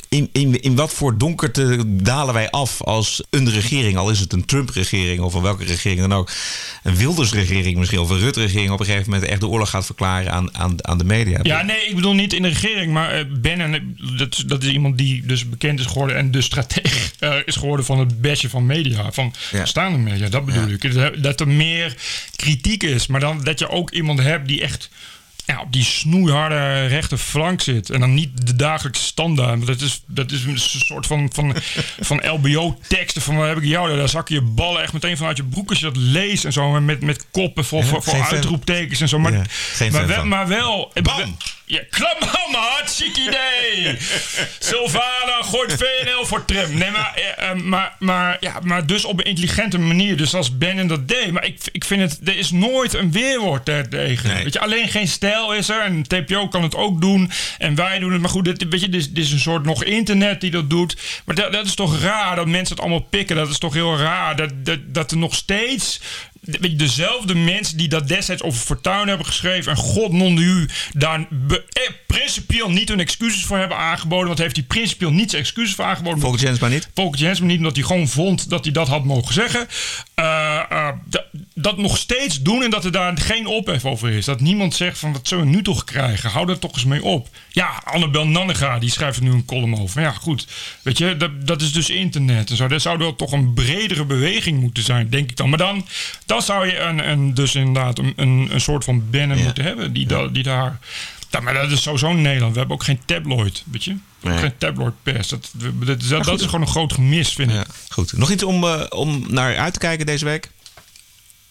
A: in, in, in wat voor donkerte dalen wij af als een regering, al is het een Trump-regering of van welke regering dan ook, een Wilders-regering misschien, of een Rutte-regering op een gegeven moment echt de oorlog gaat verklaren aan, aan, aan de media.
B: Ja, nee, ik bedoel niet in de regering, maar Ben en dat, dat is iemand die dus bekend is geworden en de stratege uh, is geworden van het bestje van media, van ja. staande media, dat bedoel ik. Dat meer kritiek is. Maar dan dat je ook iemand hebt die echt ja, op die snoeiharde rechte flank zit. En dan niet de dagelijkse standaard. Dat is, dat is een soort van, van, [laughs] van LBO-teksten. Van wat heb ik jou? Daar zak je ballen echt meteen vanuit je broek als je dat leest. En zo met, met koppen voor, voor, voor uitroeptekens en zo. Maar, maar, maar wel... Bam! Ja, klamham, hartstikke idee. Sylvana gooit VNL voor trim. Nee, maar, eh, eh, maar, maar, ja, maar dus op een intelligente manier. Dus als Ben dat deed. Maar ik, ik vind het, er is nooit een weerwoord tegen. Weet je, alleen geen stijl is er. En TPO kan het ook doen. En wij doen het. Maar goed, dit, weet je, dit, dit is een soort nog internet die dat doet. Maar dat, dat is toch raar dat mensen het allemaal pikken. Dat is toch heel raar. Dat, dat, dat er nog steeds dezelfde mensen die dat destijds over Fortuin hebben geschreven. En god non u daar eh, principieel niet hun excuses voor hebben aangeboden. Want heeft hij principieel niet zijn excuses voor aangeboden.
A: Volgens Jens maar niet.
B: Volgens Jens maar niet, omdat hij gewoon vond dat hij dat had mogen zeggen. Uh, uh, dat nog steeds doen en dat er daar geen ophef over is. Dat niemand zegt van wat zullen we nu toch krijgen? Hou er toch eens mee op. Ja, Annabel Nannega die schrijft er nu een column over. Ja, goed. Weet je, dat, dat is dus internet en zo. Dat zou wel toch een bredere beweging moeten zijn, denk ik dan. Maar dan, dan zou je een, een, dus inderdaad een, een, een soort van banner moeten hebben die, da, die daar Ja, maar dat is sowieso in Nederland. We hebben ook geen tabloid, weet je? Nee. Geen tabloid pers. Dat, dat, dat, dat is gewoon een groot gemis, vind ik.
A: goed. Nog iets om, uh, om naar uit te kijken deze week?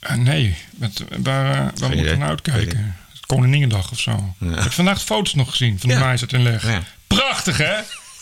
B: Uh, nee. Met, waar uh, waar moet ik naar uitkijken? Koninginnedag of zo. Ja. Ik heb vandaag foto's nog gezien van de ja. Maïs in Leg. Ja. Prachtig, hè?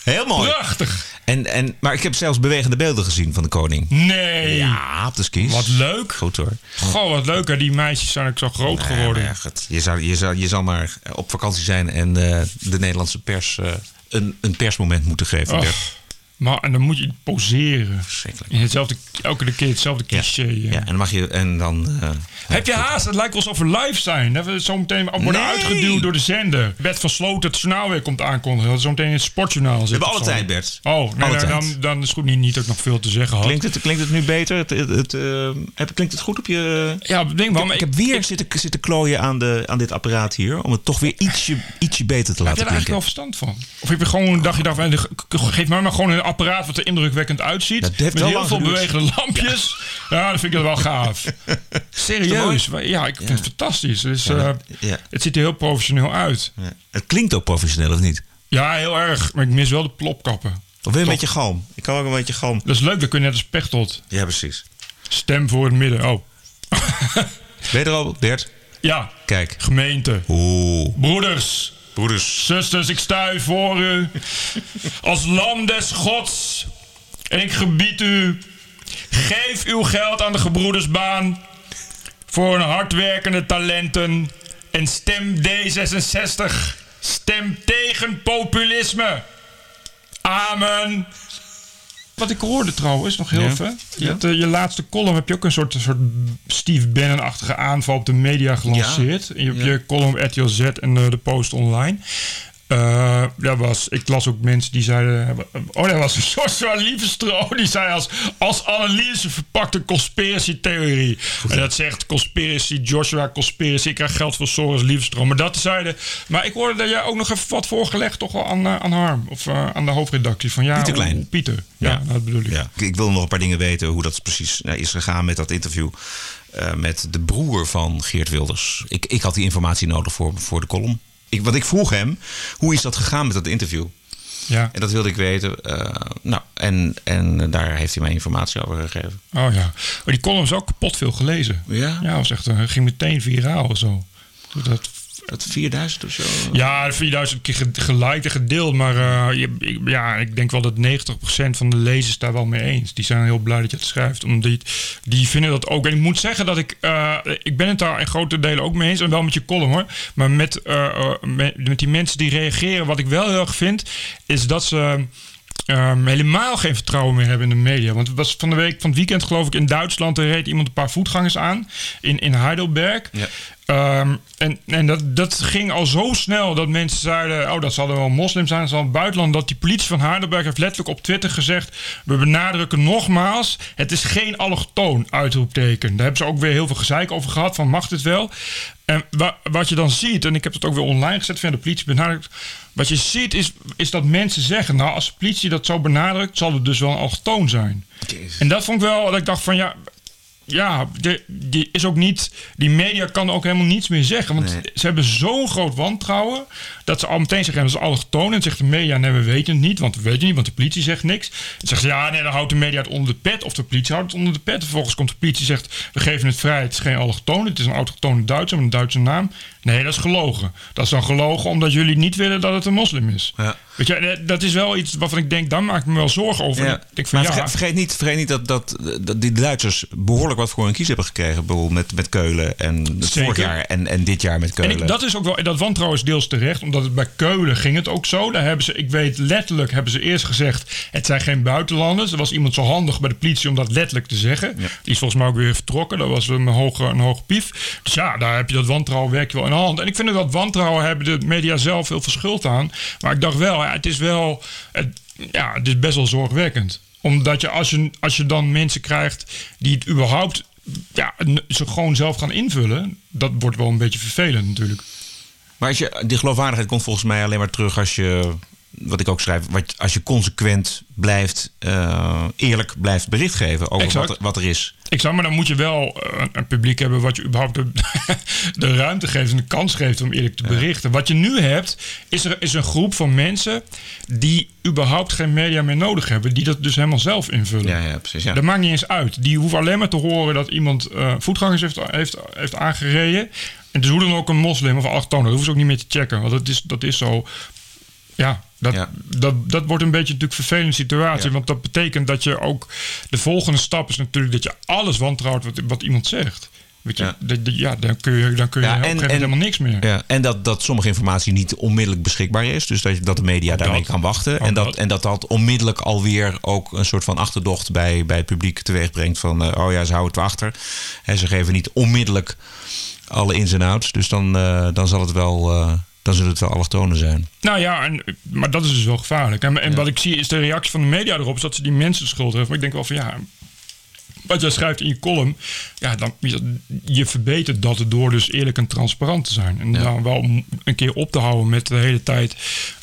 A: Heel mooi.
B: Prachtig.
A: En, en, maar ik heb zelfs bewegende beelden gezien van de koning.
B: Nee.
A: Ja, op de skis.
B: Wat leuk.
A: Goed hoor.
B: Goh, wat leuk. Hè? Die meisjes zijn ook zo groot nee, geworden. Ja,
A: je, zou, je, zou, je zal maar op vakantie zijn en uh, de Nederlandse pers uh, een, een persmoment moeten geven.
B: Och. Maar en dan moet je poseren. In hetzelfde, elke keer hetzelfde cliché.
A: Ja, ja en dan mag je en dan. Uh,
B: Heb je haast? Het lijkt alsof we live zijn. Dat we zo meteen worden nee. uitgeduwd door de zender. Bert van Sloot het journaal weer komt aankondigen. Dat zo meteen in het sportjournaal zit.
A: We hebben alle tijd, Bert.
B: Oh, nee, nee, dan, dan is het goed niet, niet ook nog veel te zeggen had.
A: Klinkt het, klinkt het nu beter? Het, het, het uh, klinkt het goed op je.
B: Ja, denk wel.
A: Ik, ik heb weer ik, zitten, zitten klooien aan, de, aan dit apparaat hier. Om het toch weer ietsje, ietsje beter te laten
B: klinken. Heb je er eigenlijk wel verstand van? Of heb je gewoon een dagje dag. Geef mij maar gewoon een apparaat wat indruk indrukwekkend uitziet. Dat met heel veel bewegende lampjes. Ja. ja, dat vind ik wel gaaf. [laughs] Serieus. Ja, ik vind het fantastisch. Dus, uh, Het ziet er heel professioneel uit.
A: Het klinkt ook professioneel, of niet?
B: Ja, heel erg. Maar ik mis wel de plopkappen.
A: Of je een beetje galm? Ik kan ook een beetje galm.
B: Dat is leuk, dan kun je net als Pechtold.
A: Ja, precies.
B: Stem voor het midden. Oh.
A: ben je er al, Bert?
B: Ja.
A: Kijk.
B: Gemeente.
A: Oeh.
B: Broeders.
A: Broeders.
B: Zusters, ik sta u voor u. Als lam des gods en ik gebied u, geef uw geld aan de gebroedersbaan voor een hardwerkende talenten en stem D66. Stem tegen populisme. Amen. Wat ik hoorde trouwens, nog heel ja. even. Je, ja. uh, je laatste column heb je ook een soort, soort Steve Bannon-achtige aanval op de media gelanceerd. Ja. Je hebt je column op RTL Z en uh, de Post Online. Uh, dat was, ik las ook mensen die zeiden. Oh, dat was een [laughs] soort van liefdestro. Die zei als, als analyse verpakte conspiracy-theorie. En dat zegt conspiracy, Joshua conspiracy. Ik krijg geld voor Soros liefdestro. Maar dat zeiden. Maar ik hoorde dat jij ook nog even wat voorgelegd toch wel aan, uh, aan Harm. Of uh, aan de hoofdredactie. Van, ja,
A: Pieter Klein.
B: Pieter. Ja, ja, dat bedoel ik.
A: Ja. Ik wil nog een paar dingen weten hoe dat precies is gegaan met dat interview. met de broer van Geert Wilders. Ik, ik had die informatie nodig voor, voor de column ik, wat ik vroeg hem, hoe is dat gegaan met dat interview?
B: Ja.
A: En dat wilde ik weten. Uh, nou, en, en daar heeft hij mij informatie over gegeven.
B: Oh ja. Maar die column is ook kapot veel gelezen.
A: Ja?
B: Ja, was echt, een, ging meteen viraal of zo. Dat
A: het 4000 of zo?
B: Ja, 4000 keer geliked en gedeeld. Maar uh, je, ja, ik denk wel dat 90% van de lezers daar wel mee eens. Die zijn heel blij dat je het schrijft. Omdat die, die vinden dat ook. En ik moet zeggen dat ik... Uh, ik ben het daar in grote delen ook mee eens. En wel met je column hoor. Maar met, uh, met, met die mensen die reageren. Wat ik wel heel erg vind... Is dat ze... Um, helemaal geen vertrouwen meer hebben in de media. Want het was van de week, van het weekend geloof ik, in Duitsland. Er reed iemand een paar voetgangers aan in, in Heidelberg.
A: Ja.
B: Um, en en dat, dat ging al zo snel dat mensen zeiden: Oh, dat zal wel moslim zijn, dat zal het buitenland. Dat die politie van Heidelberg heeft letterlijk op Twitter gezegd: We benadrukken nogmaals, het is geen allochtoon uitroepteken. Daar hebben ze ook weer heel veel gezeik over gehad: van mag dit wel? En wa wat je dan ziet, en ik heb het ook weer online gezet via de politie benadrukt. Wat je ziet is, is dat mensen zeggen: Nou, als de politie dat zo benadrukt, zal het dus wel een allochtoon zijn.
A: Jezus.
B: En dat vond ik wel, dat ik dacht van ja ja, de, die is ook niet. Die media kan ook helemaal niets meer zeggen. Want
A: Nee.
B: ze hebben zo'n groot wantrouwen. dat ze al meteen zeggen: dat is allochtoon. En zegt de media: nee, we weten het niet. Want we weten niet, want de politie zegt niks. Dan zeggen ze: ja, nee, dan houdt de media het onder de pet. Of de politie houdt het onder de pet. En vervolgens komt de politie en zegt: we geven het vrij. Het is geen allochtoon. Het is een autochtone Duitser met een Duitse naam. Nee, dat is gelogen. Dat is dan gelogen omdat jullie niet willen dat het een moslim is.
A: Ja.
B: Weet je, eh, dat is wel iets waarvan ik denk: daar maak ik me wel zorgen over.
A: Ja.
B: Ik
A: maar
B: ja.
A: vergeet, vergeet niet, vergeet niet dat, dat, dat die Duitsers behoorlijk wat voor hun kies hebben gekregen. Bijvoorbeeld met, met Keulen en het vorig jaar en, en dit jaar met
B: En
A: Keulen.
B: ik, dat is ook wel, dat wantrouwen is deels terecht, omdat het bij Keulen ging het ook zo. Daar hebben ze, ik weet letterlijk, hebben ze eerst gezegd: het zijn geen buitenlanders. Er was iemand zo handig bij de politie om dat letterlijk te zeggen. Die is volgens mij ook weer vertrokken. Dat was een hoge, een hoge pief. Dus ja, daar heb je dat wantrouwen werk je wel in de hand. En ik vind dat wantrouwen hebben de media zelf heel veel schuld aan. Maar ik dacht wel, ja, het is wel, het, ja, het is best wel zorgwekkend omdat je als, je als je dan mensen krijgt die het überhaupt ja, ze gewoon zelf gaan invullen, dat wordt wel een beetje vervelend natuurlijk.
A: Maar je, die geloofwaardigheid komt volgens mij alleen maar terug als je wat ik ook schrijf, wat, als je consequent blijft, uh, eerlijk blijft bericht geven over wat er, wat er, is.
B: Ik zou, maar dan moet je wel uh, een publiek hebben wat je überhaupt de, [laughs] de, ruimte geeft en de kans geeft om eerlijk te berichten. Wat je nu hebt, is er is een groep van mensen die überhaupt geen media meer nodig hebben, die dat dus helemaal zelf invullen.
A: Ja, ja, precies. Ja.
B: Dat maakt niet eens uit. Die hoeven alleen maar te horen dat iemand uh, voetgangers heeft, heeft, heeft aangereden. En dus hoe dan ook een moslim of allochtoon, dat hoeven ze ook niet meer te checken. Want dat is, dat is zo. Ja, dat, dat, dat wordt een beetje natuurlijk een vervelende situatie. Want dat betekent dat je ook. De volgende stap is natuurlijk dat je alles wantrouwt wat, wat iemand zegt. Weet je, ja. ja, dan kun je, dan kun je en, en, helemaal niks meer.
A: Ja, en dat, dat sommige informatie niet onmiddellijk beschikbaar is. Dus dat, dat de media daarmee kan wachten. En dat, en dat dat onmiddellijk alweer ook een soort van achterdocht bij, bij het publiek teweeg brengt. Van, uh, oh ja, ze houden het achter. En ze geven niet onmiddellijk alle ins en outs. Dus dan, uh, dan zal het wel. Uh, dan zullen het wel allochtonen zijn.
B: Nou ja, en, maar dat is dus wel gevaarlijk. En, en ja. wat ik zie is de reactie van de media erop... is dat ze die mensen schuld hebben. Maar ik denk wel van ja... wat jij schrijft in je column... ja, dan, je verbetert dat door dus eerlijk en transparant te zijn. En ja. dan wel een keer op te houden met de hele tijd...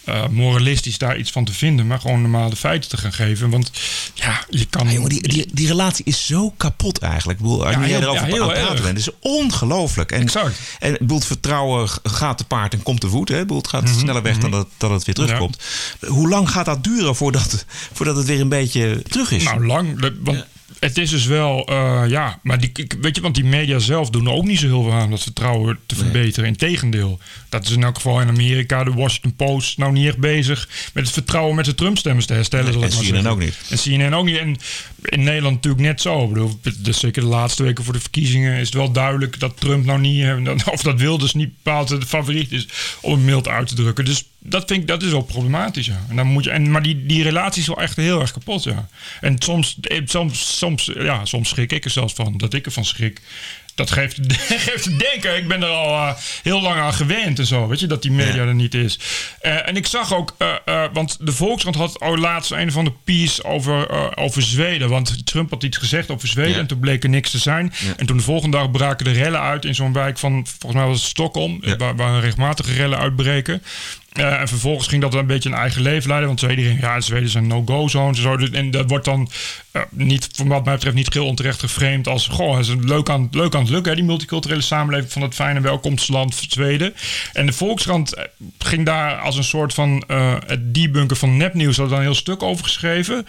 B: Uh, moralistisch daar iets van te vinden, maar gewoon normaal de feiten te gaan geven. Want ja, je kan.
A: Ja, jongen, die, die, die relatie is zo kapot eigenlijk. Ik bedoel, als ja, je erover ja, aan het praten bent, is ongelooflijk. En,
B: exact.
A: En bedoel, vertrouwen gaat te paard en komt te voet. Hè? Bedoel, het gaat mm -hmm, sneller weg mm -hmm. dan dat, dat het weer terugkomt. Hoe lang gaat dat duren voordat, voordat het weer een beetje terug is?
B: Nou, lang. Want het is dus wel, uh, ja, maar die, weet je, want die media zelf doen er ook niet zo heel veel aan dat vertrouwen te verbeteren. Integendeel, dat is in elk geval in Amerika, de Washington Post, nou niet echt bezig met het vertrouwen met de Trump-stemmers te herstellen.
A: Nee, en CNN ook niet.
B: En CNN ook niet. En in Nederland natuurlijk net zo. Ik bedoel, dus zeker de laatste weken voor de verkiezingen is het wel duidelijk dat Trump nou niet, [laughs] of dat Wilders niet bepaald de favoriet is, om het mild uit te drukken. Dus dat vind ik, dat is wel problematisch, ja. En dan moet je, en, maar die, die relatie is wel echt heel erg kapot, ja. En soms, soms, soms, ja, soms schrik ik er zelfs van, dat ik ervan schrik dat geeft, [laughs] geeft te denken. Ik ben er al uh, heel lang aan gewend en zo. Weet je, dat die media ja. er niet is. Uh, en ik zag ook, uh, want de Volkskrant had al laatst een van de piece over, over Zweden. Want Trump had iets gezegd over Zweden ja. en toen bleek er niks te zijn. En toen de volgende dag braken de rellen uit in zo'n wijk van, volgens mij was het Stockholm. Waar, waar regelmatige rellen uitbreken. Uh, en vervolgens ging dat een beetje een eigen leven leiden. Want zei iedereen, ja, Zweden zijn no-go zones. Zo. En dat wordt dan uh, niet, wat mij betreft, niet heel onterecht geframed als... Goh, het is leuk aan, leuk aan het lukken, hè, die multiculturele samenleving van het fijne welkomstland Zweden. En de Volkskrant ging daar als een soort van uh, het van nepnieuws... had dan een heel stuk over geschreven.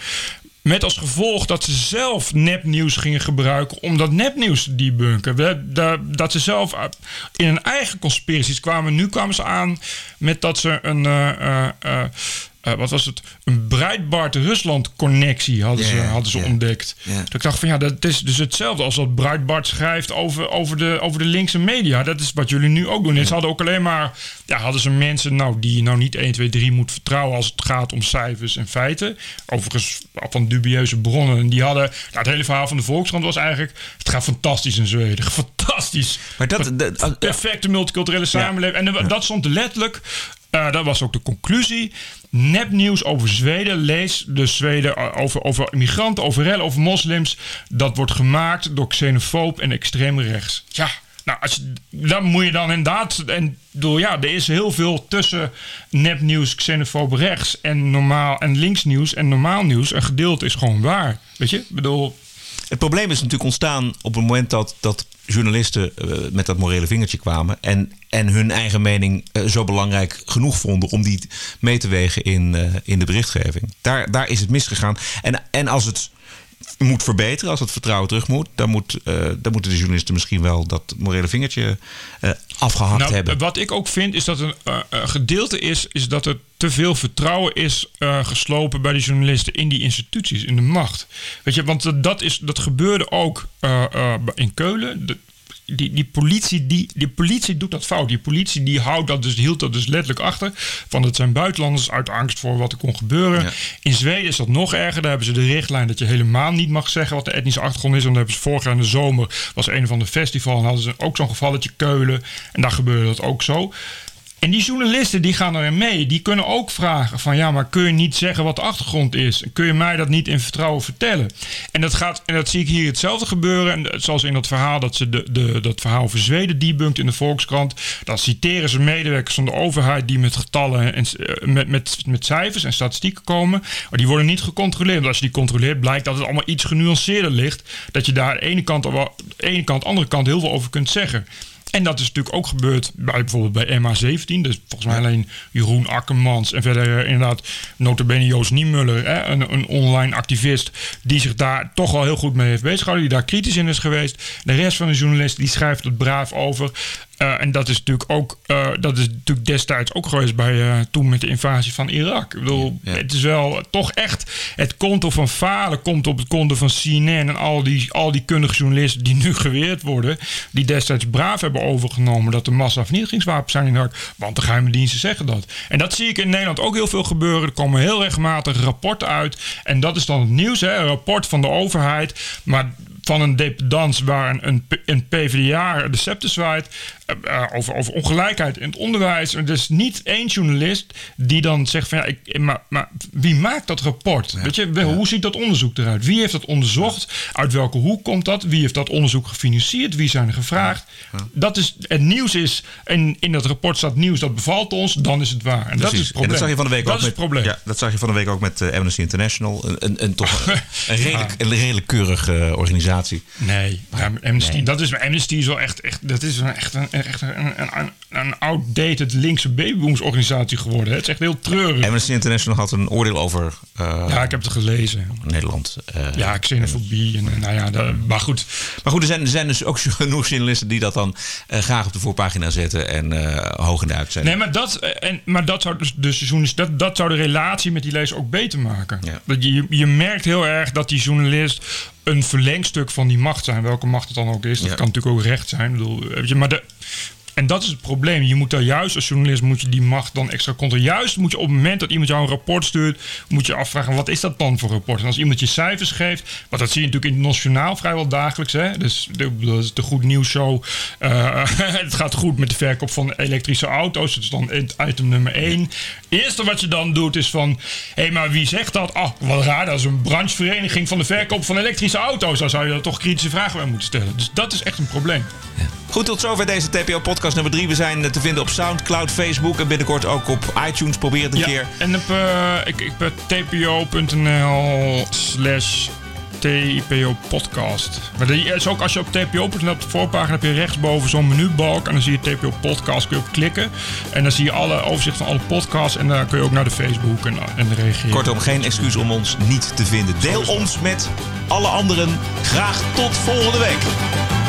B: Met als gevolg dat ze zelf nepnieuws gingen gebruiken om dat nepnieuws te debunken. Dat ze zelf in hun eigen conspiraties kwamen. Nu kwamen ze aan met dat ze een. Uh, uh, uh, uh, wat was het? Een Breitbart-Rusland-connectie hadden, yeah, ze, hadden ze yeah. ontdekt. Yeah. Dus ik dacht van ja, dat is dus hetzelfde als wat Breitbart schrijft over, over, de, over de linkse media. Dat is wat jullie nu ook doen. En ze hadden ook alleen maar, ja, hadden ze mensen nou, die je nou niet 1, 2, 3 moet vertrouwen als het gaat om cijfers en feiten. Overigens van dubieuze bronnen. En die hadden, nou, het hele verhaal van de Volkskrant was eigenlijk, het gaat fantastisch in Zweden. [laughs] Fantastisch.
A: Maar dat,
B: perfecte multiculturele samenleving. En dat stond letterlijk uh, dat was ook de conclusie. Nepnieuws over Zweden. Lees de Zweden over, over migranten, over rellen, over moslims. Dat wordt gemaakt door xenofoob en extreem rechts. Ja, nou, als dan moet je dan inderdaad. En door ja, er is heel veel tussen nepnieuws, xenofoob rechts en normaal en linksnieuws en normaal nieuws. Een gedeelte is gewoon waar. Weet je? Ik bedoel.
A: Het probleem is natuurlijk ontstaan op het moment dat, dat journalisten uh, met dat morele vingertje kwamen. En, en hun eigen mening uh, zo belangrijk genoeg vonden om die mee te wegen in, uh, in de berichtgeving. Daar, daar is het misgegaan. En, en als het moet verbeteren, als het vertrouwen terug moet, dan, moet, dan moeten de journalisten misschien wel dat morele vingertje afgehakt
B: nou,
A: hebben.
B: Wat ik ook vind, is dat een, een gedeelte is, is dat er te veel vertrouwen is uh, geslopen bij de journalisten in die instituties, in de macht. Weet je, want dat, is, dat gebeurde ook uh, uh, in Keulen. De, die, die, politie, die, die politie doet dat fout. Die politie die houdt dat dus, hield dat dus letterlijk achter. Van het zijn buitenlanders uit angst voor wat er kon gebeuren. Ja. In Zweden is dat nog erger. Daar hebben ze de richtlijn dat je helemaal niet mag zeggen wat de etnische achtergrond is. En dan hebben ze vorig jaar in de zomer was een van de festivals. En hadden ze ook zo'n gevalletje Keulen. En daar gebeurde dat ook zo En die journalisten die gaan erin mee. Die kunnen ook vragen van ja, maar kun je niet zeggen wat de achtergrond is? Kun je mij dat niet in vertrouwen vertellen? En dat, gaat, en dat zie ik hier hetzelfde gebeuren. En zoals in dat verhaal dat ze de, de, dat verhaal over Zweden debunkt in de Volkskrant. Dan citeren ze medewerkers van de overheid die met getallen en eh, met, met, met cijfers en statistieken komen. Maar die worden niet gecontroleerd. Want als je die controleert, blijkt dat het allemaal iets genuanceerder ligt. Dat je daar aan de ene kant, de ene kant, andere kant heel veel over kunt zeggen. En dat is natuurlijk ook gebeurd bij bijvoorbeeld bij MA17. Dus volgens mij alleen Jeroen Akkermans en verder uh, inderdaad notabene Joost Niemuller, hè, een, een, online activist die zich daar toch wel heel goed mee heeft bezighouden, die daar kritisch in is geweest. De rest van de journalisten die schrijft het braaf over. Uh, en dat is natuurlijk ook uh, dat is natuurlijk destijds ook geweest bij uh, toen met de invasie van Irak. Ik bedoel, ja. het is wel toch echt het konto van falen komt op het konto van CNN en al die, al die kundige journalisten die nu geweerd worden, die destijds braaf hebben overgenomen dat er massavernietigingswapens zijn in Irak, want de geheime diensten zeggen dat. En dat zie ik in Nederland ook heel veel gebeuren. Er komen heel regelmatig rapporten uit en dat is dan het nieuws, hè, een rapport van de overheid, maar van een dependance waar een, een, een PvdA de scepter zwaait. Uh, over, over ongelijkheid in het onderwijs. Er is niet één journalist die dan zegt van ja, ik, maar, maar wie maakt dat rapport? Ja. Weet je, ja. hoe ziet dat onderzoek eruit? Wie heeft dat onderzocht? Uit welke hoek komt dat? Wie heeft dat onderzoek gefinancierd? Wie zijn er gevraagd? Dat is, het nieuws is, en in dat rapport staat nieuws dat bevalt ons, dan is het waar. En dat is het probleem.
A: En dat zag je van de week
B: dat
A: ook
B: is het
A: met,
B: probleem.
A: Ja, dat zag je van de week ook met uh, Amnesty International. Een, een, een toch een, [laughs] een redelijk, een redelijk keurige organisatie.
B: Nee, Amnesty, nee. dat is Amnesty is wel echt, echt dat is een, echt een, echt een, een, een, outdated linkse babyboomsorganisatie geworden. Het is echt heel treurig.
A: Amnesty International had een oordeel over. Uh,
B: ja, ik heb het gelezen.
A: Nederland.
B: Uh, ja, xenofobie en nou ja, de, maar goed.
A: Maar goed, er zijn, er zijn dus ook [laughs] genoeg journalisten die dat dan uh, graag op de voorpagina zetten en hoog in de uitzending.
B: Nee, maar dat, en, maar dat zou dus, dus journalist, dat, dat zou de relatie met die lezer ook beter maken. Ja. Dat je, je merkt heel erg dat die journalist een verlengstuk van die macht zijn. Welke macht het dan ook is. Dat ja. kan natuurlijk ook recht zijn. Ik bedoel, weet je, maar de, en dat is het probleem. Je moet daar juist als journalist moet je die macht dan extra controleren. Juist moet je op het moment dat iemand jou een rapport stuurt, moet je afvragen wat is dat dan voor rapport. En als iemand je cijfers geeft, want dat zie je natuurlijk in het nationaal vrijwel dagelijks. Hè? Dus de, dat is de goed nieuws show. Uh, [laughs] het gaat goed met de verkoop van elektrische auto's. Dat is dan item nummer 1. Eerste wat je dan doet is van, hé, hey, maar wie zegt dat? Ah, oh, wat raar, dat is een branchevereniging van de verkoop van elektrische auto's. Dan zou je daar toch kritische vragen bij moeten stellen. Dus dat is echt een probleem.
A: Ja. Goed, tot zover deze TPO-podcast nummer 3. We zijn te vinden op Soundcloud, Facebook en binnenkort ook op iTunes. Probeer het een
B: ja,
A: keer.
B: En op uh, ik, tpo.nl slash TPO podcast. Maar die is ook als je op TPO.nl op de voorpagina heb je rechtsboven zo'n menubalk. En dan zie je TPO podcast, kun je op klikken. En dan zie je alle overzicht van alle podcasts. En dan kun je ook naar de Facebook en, en reageren.
A: Kortom, geen excuus om ons niet te vinden. Deel ons met alle anderen. Graag tot volgende week.